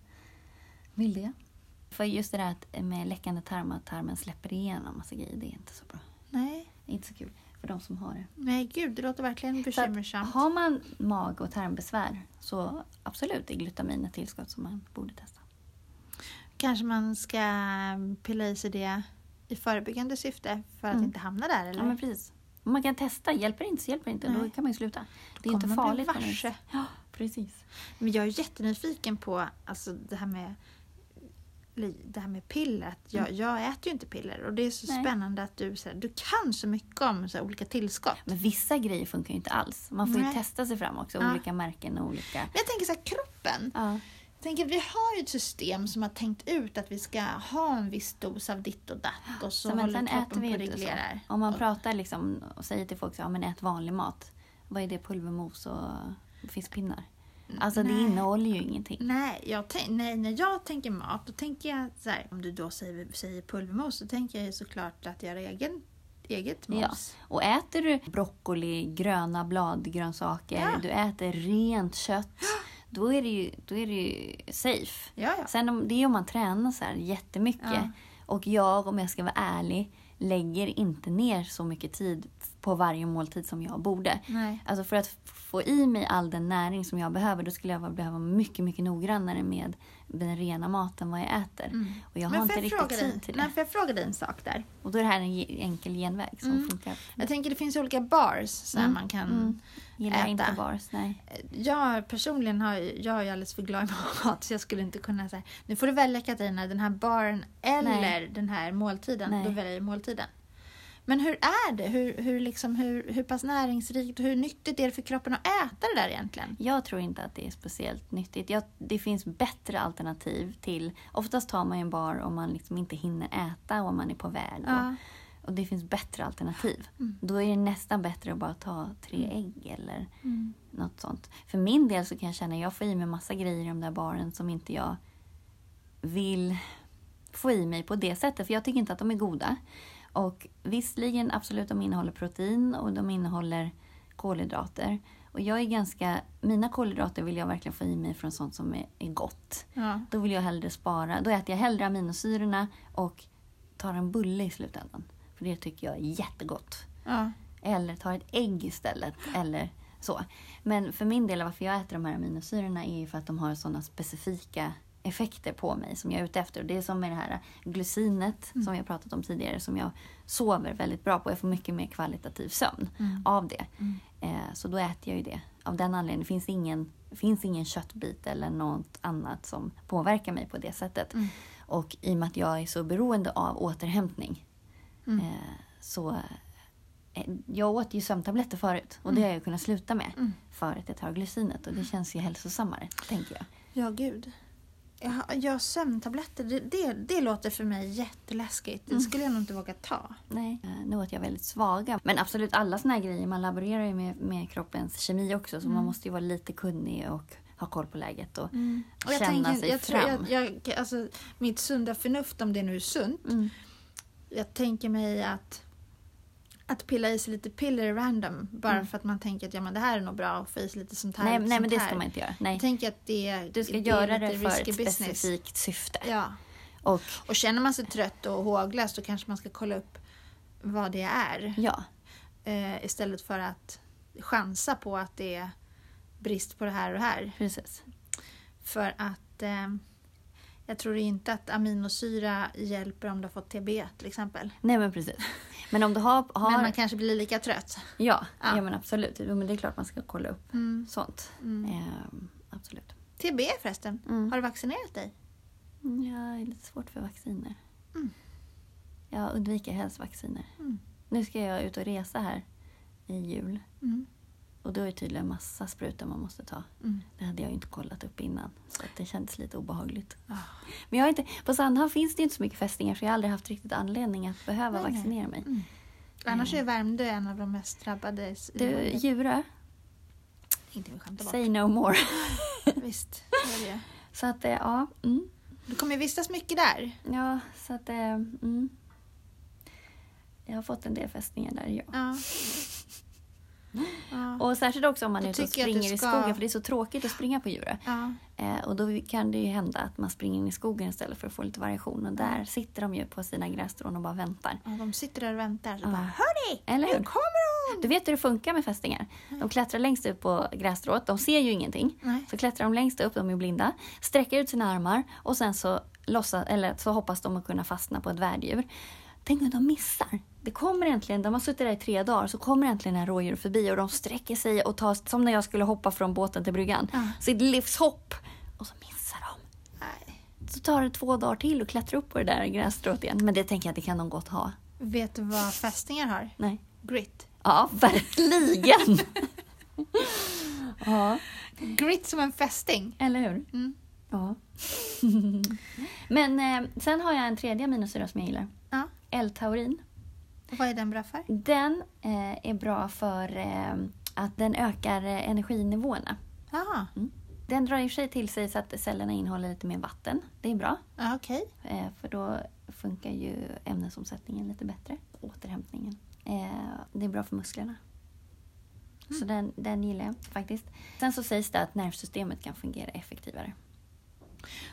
Speaker 2: vill det. För just det där att med läckande tarm, att tarmen släpper igenom massa grejer, det är inte så bra.
Speaker 1: Nej.
Speaker 2: Det är inte så kul för de som har det.
Speaker 1: Nej, gud, det låter verkligen
Speaker 2: att
Speaker 1: bekymmersamt.
Speaker 2: har man mag och tarmbesvär så absolut är glutamin ett tillskott som man borde testa.
Speaker 1: Kanske man ska pilla i sig det i förebyggande syfte för att
Speaker 2: Mm.
Speaker 1: inte hamna där, eller?
Speaker 2: Ja, men precis. Man kan testa. Hjälper det inte så hjälper det inte. Då
Speaker 1: Nej.
Speaker 2: kan man ju sluta. Det är
Speaker 1: kommer
Speaker 2: inte
Speaker 1: man bli
Speaker 2: farligt. på något vis.
Speaker 1: varse.
Speaker 2: Ja, precis.
Speaker 1: Men jag är jättenyfiken på alltså, det här med det här med piller, att jag, jag äter ju inte piller och det är så
Speaker 2: Nej.
Speaker 1: spännande att du, så här, du kan så mycket om så här, olika tillskott.
Speaker 2: Men vissa grejer funkar ju inte alls. Man får ju
Speaker 1: Nej.
Speaker 2: testa sig fram också.
Speaker 1: Ja.
Speaker 2: Olika märken och olika...
Speaker 1: Men jag tänker så här, kroppen.
Speaker 2: Ja.
Speaker 1: Jag tänker, vi har ju ett system som har tänkt ut att vi ska ha en viss dos av ditt och datt och så
Speaker 2: Så men
Speaker 1: håller kroppen
Speaker 2: vi
Speaker 1: på och
Speaker 2: ju
Speaker 1: reglerar.
Speaker 2: Om man
Speaker 1: Och-
Speaker 2: pratar liksom och säger till folk så, ja, men ät vanlig mat. Vad är det? Pulvermos och fiskpinnar? Alltså det
Speaker 1: Nej.
Speaker 2: innehåller ju ingenting.
Speaker 1: Nej, jag nej, när jag tänker mat då tänker jag så här, om du då säger, säger pulvermos så tänker jag ju såklart att göra egen, eget
Speaker 2: Ja.
Speaker 1: mos.
Speaker 2: Och äter du broccoli, gröna bladgrönsaker,
Speaker 1: Ja.
Speaker 2: du äter rent kött. Då är det ju, då är det ju safe.
Speaker 1: Ja, ja.
Speaker 2: Sen om, det är om man tränar så här jättemycket.
Speaker 1: Ja.
Speaker 2: Och jag, om jag ska vara ärlig, lägger inte ner så mycket tid på varje måltid som jag borde.
Speaker 1: Nej.
Speaker 2: Alltså för att få i mig all den näring som jag behöver, då skulle jag behöva vara mycket, mycket noggrannare med den rena maten, vad jag äter.
Speaker 1: Mm.
Speaker 2: Och jag
Speaker 1: Men
Speaker 2: har inte
Speaker 1: jag
Speaker 2: riktigt
Speaker 1: dig,
Speaker 2: tid till det.
Speaker 1: får jag fråga dig en sak där?
Speaker 2: Och då är det här en enkel genväg som
Speaker 1: Mm.
Speaker 2: funkar.
Speaker 1: Jag tänker det finns olika bars så här
Speaker 2: Mm,
Speaker 1: man kan
Speaker 2: mm. Gillar
Speaker 1: äta.
Speaker 2: inte bars, nej.
Speaker 1: Jag personligen har, jag är alldeles för glad i mat så jag skulle inte kunna säga nu får du välja Katarina den här baren eller
Speaker 2: Nej.
Speaker 1: den här måltiden.
Speaker 2: Nej.
Speaker 1: Då väljer jag måltiden. Men hur är det? Hur, hur, liksom, hur, hur pass näringsrikt och hur nyttigt är det för kroppen att äta det där egentligen?
Speaker 2: Jag tror inte att det är speciellt nyttigt. Jag, det finns bättre alternativ till... Oftast tar man ju en bar om man liksom inte hinner äta och om man är på väg.
Speaker 1: Ja.
Speaker 2: Och, och det finns bättre alternativ.
Speaker 1: Mm.
Speaker 2: Då är det nästan bättre att bara ta tre ägg eller
Speaker 1: Mm.
Speaker 2: något sånt. För min del så kan jag känna att jag får i mig massa grejer i de där baren som inte jag vill få i mig på det sättet. För jag tycker inte att de är goda. Och visserligen absolut, de innehåller protein och de innehåller kolhydrater. Och jag är ganska, mina kolhydrater vill jag verkligen få i mig från sånt som är, är gott.
Speaker 1: Ja.
Speaker 2: Då vill jag hellre spara, då äter jag hellre aminosyrorna och tar en bulle i slutändan. För det tycker jag är jättegott.
Speaker 1: Ja.
Speaker 2: Eller tar ett ägg istället. Eller så. Men för min del, varför jag äter de här aminosyrorna är ju för att de har sådana specifika effekter på mig som jag är ute efter. Och det är som med det här glycinet som vi har pratat om tidigare som jag sover väldigt bra på. Jag får mycket mer kvalitativ sömn
Speaker 1: Mm.
Speaker 2: av det. Eh, så då äter jag ju det. Av den anledningen finns ingen, finns ingen köttbit eller något annat som påverkar mig på det sättet.
Speaker 1: Mm.
Speaker 2: Och i och med att jag är så beroende av återhämtning
Speaker 1: Mm.
Speaker 2: eh, så eh, jag åt ju sömntabletter förut och det har jag kunnat sluta med
Speaker 1: Mm.
Speaker 2: för att jag tar glycinet och det känns ju hälsosammare, tänker jag.
Speaker 1: Ja, gud. Ja, sömntabletter, det, det, det låter för mig jätteläskigt. Det skulle jag nog inte våga ta.
Speaker 2: Nej. Eh, Nu åt jag väldigt svaga. Men absolut alla såna här grejer, man laborerar ju med, med kroppens kemi också så man måste ju vara lite kunnig och ha koll på läget och
Speaker 1: Och jag
Speaker 2: känna
Speaker 1: tänker,
Speaker 2: sig
Speaker 1: jag
Speaker 2: fram.
Speaker 1: jag, jag, alltså, mitt sunda förnuft, om det nu är sunt,
Speaker 2: Mm.
Speaker 1: jag tänker mig att att pilla i sig lite piller random bara
Speaker 2: Mm.
Speaker 1: för att man tänker att ja, men det här är nog bra att få i sig lite sånt här.
Speaker 2: Nej, nej men det
Speaker 1: här.
Speaker 2: ska man inte göra. Nej.
Speaker 1: Jag tänker att det,
Speaker 2: Du ska
Speaker 1: det
Speaker 2: göra
Speaker 1: är
Speaker 2: det för ett
Speaker 1: business.
Speaker 2: specifikt syfte.
Speaker 1: Ja.
Speaker 2: Och
Speaker 1: Och känner man sig trött och håglös då kanske man ska kolla upp vad det är.
Speaker 2: ja,
Speaker 1: Eh, istället för att chansa på att det är brist på det här och det här.
Speaker 2: precis.
Speaker 1: För att eh, jag tror inte att aminosyra hjälper om du har fått TB till exempel.
Speaker 2: Nej men precis. Men om du har... har
Speaker 1: Men man kanske blir lika trött.
Speaker 2: ja,
Speaker 1: Ja.
Speaker 2: ja, men absolut. Men det är klart man ska kolla upp
Speaker 1: Mm.
Speaker 2: sånt.
Speaker 1: Mm.
Speaker 2: Ehm, absolut.
Speaker 1: TB förresten,
Speaker 2: Mm.
Speaker 1: har du vaccinerat dig?
Speaker 2: Mm, Jag är lite svårt för vacciner.
Speaker 1: Mm.
Speaker 2: Jag undviker helst vacciner.
Speaker 1: Mm.
Speaker 2: Nu ska jag ut och resa här i jul.
Speaker 1: Mm.
Speaker 2: Och då är det tydligen massa sprutor man måste ta.
Speaker 1: Mm.
Speaker 2: Det hade jag ju inte kollat upp innan. Så att det kändes lite obehagligt.
Speaker 1: Ah.
Speaker 2: Men jag har inte, på Sandhamn finns det inte så mycket fästingar så jag har aldrig haft riktigt anledning att behöva
Speaker 1: Nej,
Speaker 2: vaccinera mig.
Speaker 1: Mm. Annars är Värmdö en av de mest drabbade.
Speaker 2: Du. Djurö,
Speaker 1: Inte vi skämtar bort.
Speaker 2: say no more.
Speaker 1: Visst, det är det.
Speaker 2: så att, eh, ja. Mm.
Speaker 1: Du kommer vistas mycket där.
Speaker 2: Ja, så att... eh, Mm. Jag har fått en del fästingar där, ja.
Speaker 1: Ja. Ja.
Speaker 2: Och särskilt också om man
Speaker 1: Då
Speaker 2: är ute och springer i
Speaker 1: ska-
Speaker 2: skogen för det är så tråkigt att springa på djure.
Speaker 1: Ja.
Speaker 2: Eh, och då kan det ju hända att man springer in i skogen istället för att få lite variation. Och där sitter de ju på sina grässtrån och bara väntar.
Speaker 1: ja, de sitter där och väntar. Så
Speaker 2: Ja.
Speaker 1: bara, Hörni!
Speaker 2: Eller
Speaker 1: Nu kommer hon!
Speaker 2: Du vet hur det funkar med fästingar. De klättrar längst upp på grässtrået. De ser ju ingenting.
Speaker 1: Nej.
Speaker 2: Så klättrar de längst upp, de är blinda. Sträcker ut sina armar och sen så, låtsas, eller så hoppas de att kunna fastna på ett värddjur. Tänk om de missar. Det kommer äntligen, de har suttit där i tre dagar, så kommer äntligen en rådjur förbi och de sträcker sig och tar, som när jag skulle hoppa från båten till bryggan.
Speaker 1: Ja.
Speaker 2: Sitt livshopp. Och så missar de.
Speaker 1: Nej.
Speaker 2: Så tar det två dagar till att klättra upp på det där grässtrået igen. Men det tänker jag att det kan de gott ha.
Speaker 1: Vet du vad fästingar har?
Speaker 2: Nej.
Speaker 1: Grit.
Speaker 2: Ja, verkligen! ja,
Speaker 1: Grit som en fästing.
Speaker 2: eller hur?
Speaker 1: Mm.
Speaker 2: Ja. Men eh, sen har jag en tredje aminosyra som jag gillar.
Speaker 1: Ja.
Speaker 2: L-taurin.
Speaker 1: Vad är den bra för?
Speaker 2: Den eh, är bra för eh, att den ökar eh, energinivåerna.
Speaker 1: Jaha,
Speaker 2: Den drar i och för sig till sig så att cellerna innehåller lite mer vatten. Det är bra.
Speaker 1: okej.
Speaker 2: Eh, för då funkar ju ämnesomsättningen lite bättre. Återhämtningen. Eh, det är bra för musklerna. Så den, den gillar jag faktiskt. Sen så sägs det att nervsystemet kan fungera effektivare.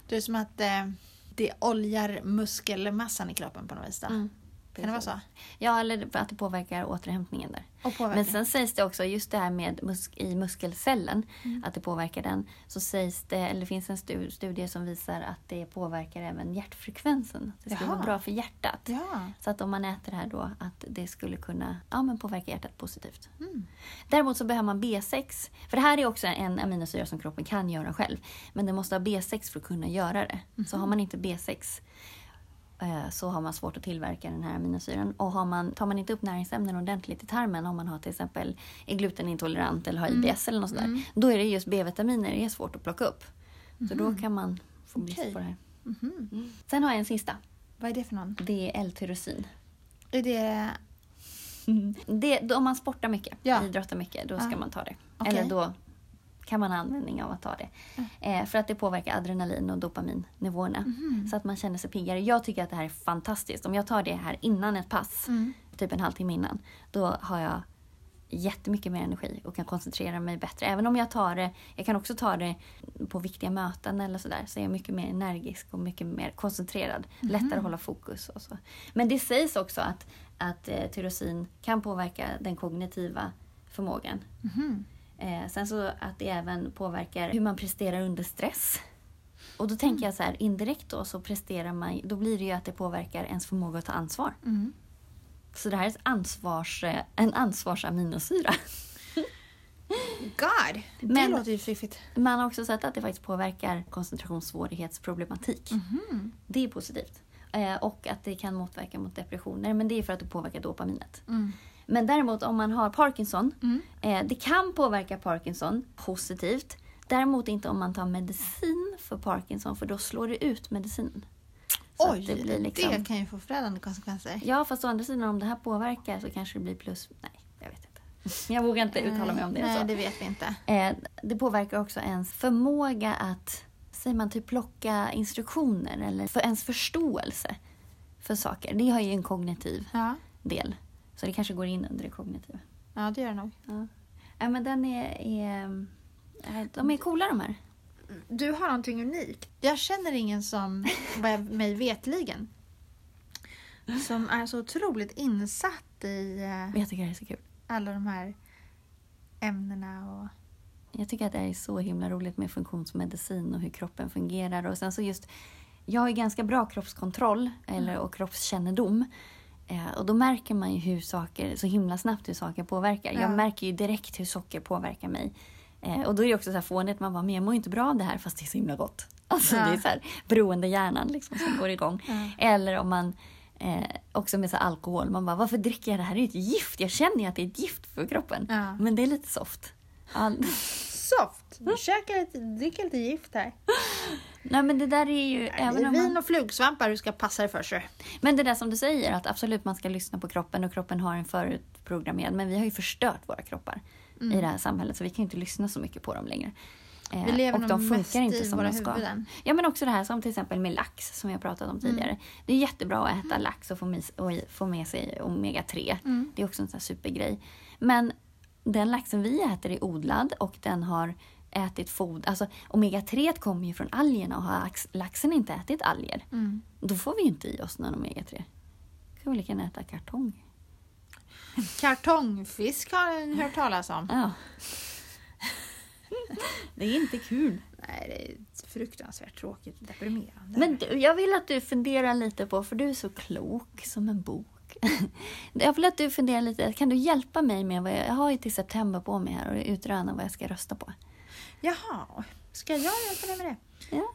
Speaker 1: Det är som att eh, det oljar muskelmassan i kroppen på något vis. Då.
Speaker 2: Mm.
Speaker 1: Kan det vara så?
Speaker 2: Ja, eller att det påverkar återhämtningen där.
Speaker 1: Och påverkar.
Speaker 2: Men sen sägs det också, just det här med musk i muskelcellen,
Speaker 1: Mm.
Speaker 2: att det påverkar den. Så sägs det, eller det finns en stu- studie som visar att det påverkar även hjärtfrekvensen. Det skulle
Speaker 1: Jaha.
Speaker 2: vara bra för hjärtat.
Speaker 1: Ja.
Speaker 2: Så att om man äter det här då, att det skulle kunna ja, men påverka hjärtat positivt.
Speaker 1: Mm.
Speaker 2: Däremot så behöver man B6. För det här är också en aminosyra som kroppen kan göra själv. Men den måste ha B6 för att kunna göra det. Så har man inte B6 eh, så har man svårt att tillverka den här aminosyran. Och har man, tar man inte upp näringsämnen ordentligt i tarmen om man har till exempel är glutenintolerant eller har IBS eller något sådär. Då är det just B-vitaminer det är svårt att plocka upp. Så då kan man få brist
Speaker 1: Okej.
Speaker 2: på det här.
Speaker 1: Mhm.
Speaker 2: Mm. Sen har jag en sista.
Speaker 1: Vad är det för någon?
Speaker 2: Det är L-tyrosin.
Speaker 1: Är det...
Speaker 2: Det, då, om man sportar mycket,
Speaker 1: Ja.
Speaker 2: idrottar mycket, då ska man ta det.
Speaker 1: Okej.
Speaker 2: Eller då kan man ha användning av att ta det. Eh, för att det påverkar adrenalin och dopaminnivåerna.
Speaker 1: Mhm.
Speaker 2: Så att man känner sig piggare. Jag tycker att det här är fantastiskt. Om jag tar det här innan ett pass,
Speaker 1: Mm.
Speaker 2: typ en halvtimme innan, då har jag jättemycket mer energi och kan koncentrera mig bättre. Även om jag tar det, jag kan också ta det på viktiga möten eller sådär, så är jag mycket mer energisk och mycket mer koncentrerad. Lättare att hålla fokus och så. Men det sägs också att, att eh, tyrosin kan påverka den kognitiva förmågan.
Speaker 1: Mhm.
Speaker 2: Eh, sen så att det även påverkar hur man presterar under stress. Och då tänker jag så här, indirekt då så presterar man, då blir det ju att det påverkar ens förmåga att ta ansvar.
Speaker 1: Mm.
Speaker 2: Så det här är ett ansvars, eh, en ansvarsaminosyra.
Speaker 1: God! Det
Speaker 2: Men-
Speaker 1: låter ju fiffigt.
Speaker 2: Man har också sett att det faktiskt påverkar koncentrationssvårighetsproblematik.
Speaker 1: Mhm.
Speaker 2: Det är positivt. Eh, och att det kan motverka mot depressioner, men det är för att det påverkar dopaminet.
Speaker 1: Mm.
Speaker 2: Men däremot om man har Parkinson,
Speaker 1: Mm.
Speaker 2: eh, det kan påverka Parkinson positivt. Däremot inte om man tar medicin för Parkinson, för då slår det ut medicinen. Så
Speaker 1: Oj,
Speaker 2: det, blir liksom...
Speaker 1: det kan ju få förödande konsekvenser.
Speaker 2: Ja, fast å andra sidan om det här påverkar så kanske det blir plus. Nej, jag vet inte. Jag vågar inte uttala mig om det.
Speaker 1: Nej,
Speaker 2: så.
Speaker 1: det vet vi inte.
Speaker 2: Eh, det påverkar också ens förmåga att, säger man, typ plocka instruktioner eller för ens förståelse för saker. Det har ju en kognitiv
Speaker 1: Ja,
Speaker 2: del. Så det kanske går in under det kognitiva.
Speaker 1: ja det gör det nog.
Speaker 2: Ja, ja men den är, är... eh, De är coola de här.
Speaker 1: Du har någonting unikt. Jag känner ingen som, vad jag- mig vetligen, som är så otroligt insatt i eh,
Speaker 2: Men jag tycker det är så kul.
Speaker 1: alla de här ämnena och...
Speaker 2: Jag tycker att det är så himla roligt med funktionsmedicin och hur kroppen fungerar. Och sen så just, jag har ju ganska bra kroppskontroll eller, och kroppskännedom. Eh, och då märker man ju hur saker, så himla snabbt hur saker påverkar.
Speaker 1: Ja.
Speaker 2: Jag märker ju direkt hur socker påverkar mig. Eh, och då är det också så här fånigt, man bara, men jag mår inte bra av det här fast det är så himla gott. Alltså
Speaker 1: Ja.
Speaker 2: det är så här beroendehjärnan liksom som går igång.
Speaker 1: Ja.
Speaker 2: Eller om man eh, också med så alkohol, man bara, varför dricker jag det här? Det är ju ett gift. Jag känner ju att det är ett gift för kroppen.
Speaker 1: Ja.
Speaker 2: Men det är lite soft.
Speaker 1: Soft! Du käkar lite, dricker lite gift här.
Speaker 2: Nej men det där är ju...
Speaker 1: det
Speaker 2: även
Speaker 1: är
Speaker 2: om
Speaker 1: vin
Speaker 2: man,
Speaker 1: och flugsvampar du ska passa dig för sig.
Speaker 2: men det där som du säger, att absolut man ska lyssna på kroppen och kroppen har en förutprogrammerad. Men vi har ju förstört våra kroppar i det här samhället så vi kan ju inte lyssna så mycket på dem längre. Eh,
Speaker 1: Vi lever
Speaker 2: och de funkar inte som de ska.
Speaker 1: huvuden.
Speaker 2: Ja men också det här som till exempel med lax som jag pratat om tidigare. Det är jättebra att äta lax och få med, och få med sig omega-3.
Speaker 1: Mm.
Speaker 2: Det är också en sån här supergrej. Men den laxen vi äter är odlad och den har ätit foder. Alltså omega-3 kommer ju från algerna och har lax, laxen inte ätit alger.
Speaker 1: Mm.
Speaker 2: Då får vi inte i oss någon omega-3. Då kan vi lika gärna äta kartong.
Speaker 1: Kartongfisk har jag hört talas om.
Speaker 2: Ja. det är inte kul.
Speaker 1: Nej, det är fruktansvärt tråkigt deprimerande.
Speaker 2: Men du, jag vill att du funderar lite på, för du är så klok som en bok. Jag vill att du funderar lite, kan du hjälpa mig med vad jag, jag har ju till september på mig här och utröna vad jag ska rösta på.
Speaker 1: Jaha, ska jag hjälpa dig med det?
Speaker 2: Ja.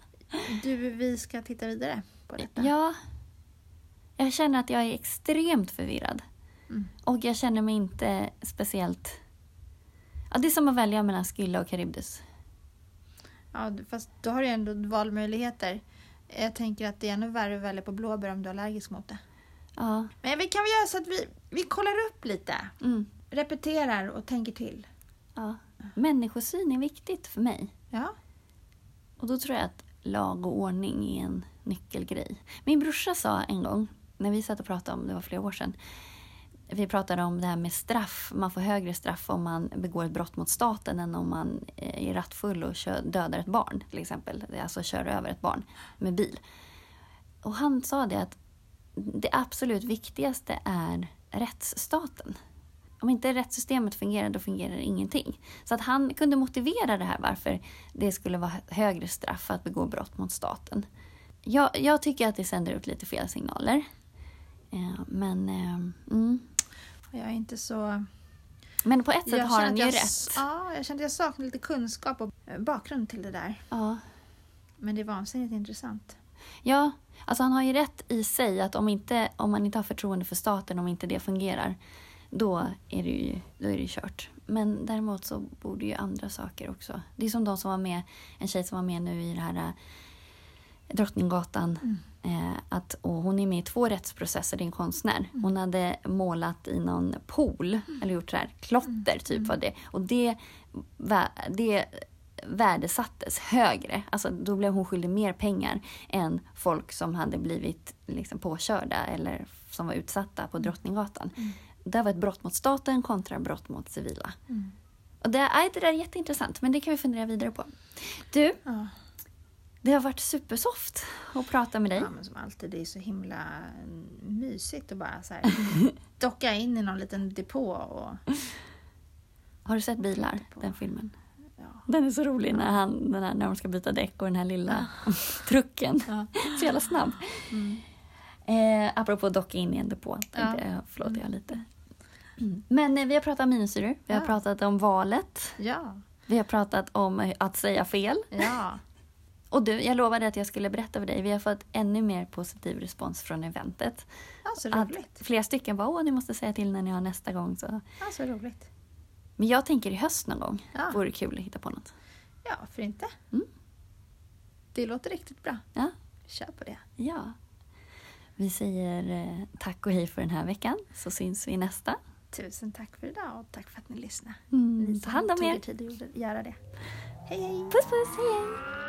Speaker 1: Du, vi ska titta vidare på detta.
Speaker 2: Ja. Jag känner att jag är extremt förvirrad.
Speaker 1: Mm.
Speaker 2: Och jag känner mig inte speciellt... Ja, det är som att välja mellan Skylla och Charybdis.
Speaker 1: Ja, fast då har du ändå valmöjligheter. Jag tänker att det är ännu värre att välja på blåbär om du är allergisk mot det.
Speaker 2: Ja.
Speaker 1: Men vi kan väl göra så att vi, vi kollar upp lite.
Speaker 2: Mm.
Speaker 1: Repeterar och tänker till.
Speaker 2: ja. Människosyn är viktigt för mig.
Speaker 1: Ja.
Speaker 2: Och då tror jag att lag och ordning är en nyckelgrej. Min brorsa sa en gång, när vi satt och pratade om, det var flera år sedan, vi pratade om det här med straff. Man får högre straff om man begår ett brott mot staten än om man eh, är rattfull och kör, dödar ett barn till exempel. Alltså kör över ett barn med bil. Och han sa det att det absolut viktigaste är rättsstaten. Om inte rättssystemet fungerar, då fungerar ingenting. Så att han kunde motivera det här varför det skulle vara högre straff att begå brott mot staten. Jag, jag tycker att det sänder ut lite fel signaler. Eh, men, eh, mm.
Speaker 1: Jag är inte så...
Speaker 2: men på ett sätt
Speaker 1: jag
Speaker 2: har han ju
Speaker 1: jag,
Speaker 2: rätt.
Speaker 1: Ja, jag kände att jag saknar lite kunskap och eh, bakgrund till det där.
Speaker 2: Ja.
Speaker 1: Men det är vansinnigt intressant.
Speaker 2: Ja, alltså han har ju rätt i sig att om, inte, om man inte har förtroende för staten, om inte det fungerar, då är det ju, då är det kört. Men däremot så borde ju andra saker också. Det är som de som var med, en tjej som var med nu i det här eh, Drottninggatan. Eh, att, och hon är med i två rättsprocesser, det är en konstnär. Hon hade målat i någon pool, eller gjort så här klotter typ var det. Och det, det värdesattes högre. Alltså då blev hon skyldig mer pengar än folk som hade blivit liksom påkörda eller som var utsatta på Drottninggatan. Det var ett brott mot staten kontra brott mot civila.
Speaker 1: Mm.
Speaker 2: Och det, nej, det där är jätteintressant, men det kan vi fundera vidare på. Du,
Speaker 1: Ja.
Speaker 2: det har varit supersoft att prata med dig.
Speaker 1: Ja, men som alltid, det är så himla mm, mysigt att bara så här, docka in i någon liten depå och...
Speaker 2: Har du sett Bilar, den filmen? Den är så rolig när, han, här, när de ska byta däck och den här lilla trucken. Så jävla snabb.
Speaker 1: Mm.
Speaker 2: Eh, apropå docka in i en depå.
Speaker 1: Ja.
Speaker 2: Jag, förlåt, jag lite. Mm. Men eh, vi har pratat aminosyror, vi har
Speaker 1: Ja.
Speaker 2: pratat om valet,
Speaker 1: Ja.
Speaker 2: vi har pratat om eh, att säga fel.
Speaker 1: Ja.
Speaker 2: Och du, jag lovade att jag skulle berätta för dig, vi har fått ännu mer positiv respons från eventet.
Speaker 1: ja, så
Speaker 2: Att
Speaker 1: roligt.
Speaker 2: flera stycken bara, åh ni måste säga till när ni har nästa gång. Så.
Speaker 1: Ja, så roligt.
Speaker 2: Men jag tänker i höst någon gång,
Speaker 1: Ja.
Speaker 2: vore kul att hitta på något.
Speaker 1: Ja, för inte?
Speaker 2: Mm.
Speaker 1: Det låter riktigt bra.
Speaker 2: Ja.
Speaker 1: Kör på det.
Speaker 2: Ja. Vi säger eh, tack och hej för den här veckan, så syns vi nästa.
Speaker 1: Tusen tack för idag och tack för att ni lyssnade.
Speaker 2: Mm,
Speaker 1: Ni
Speaker 2: ta hand om
Speaker 1: er tid att göra det. Hej, hej!
Speaker 2: Puss puss, hej hej!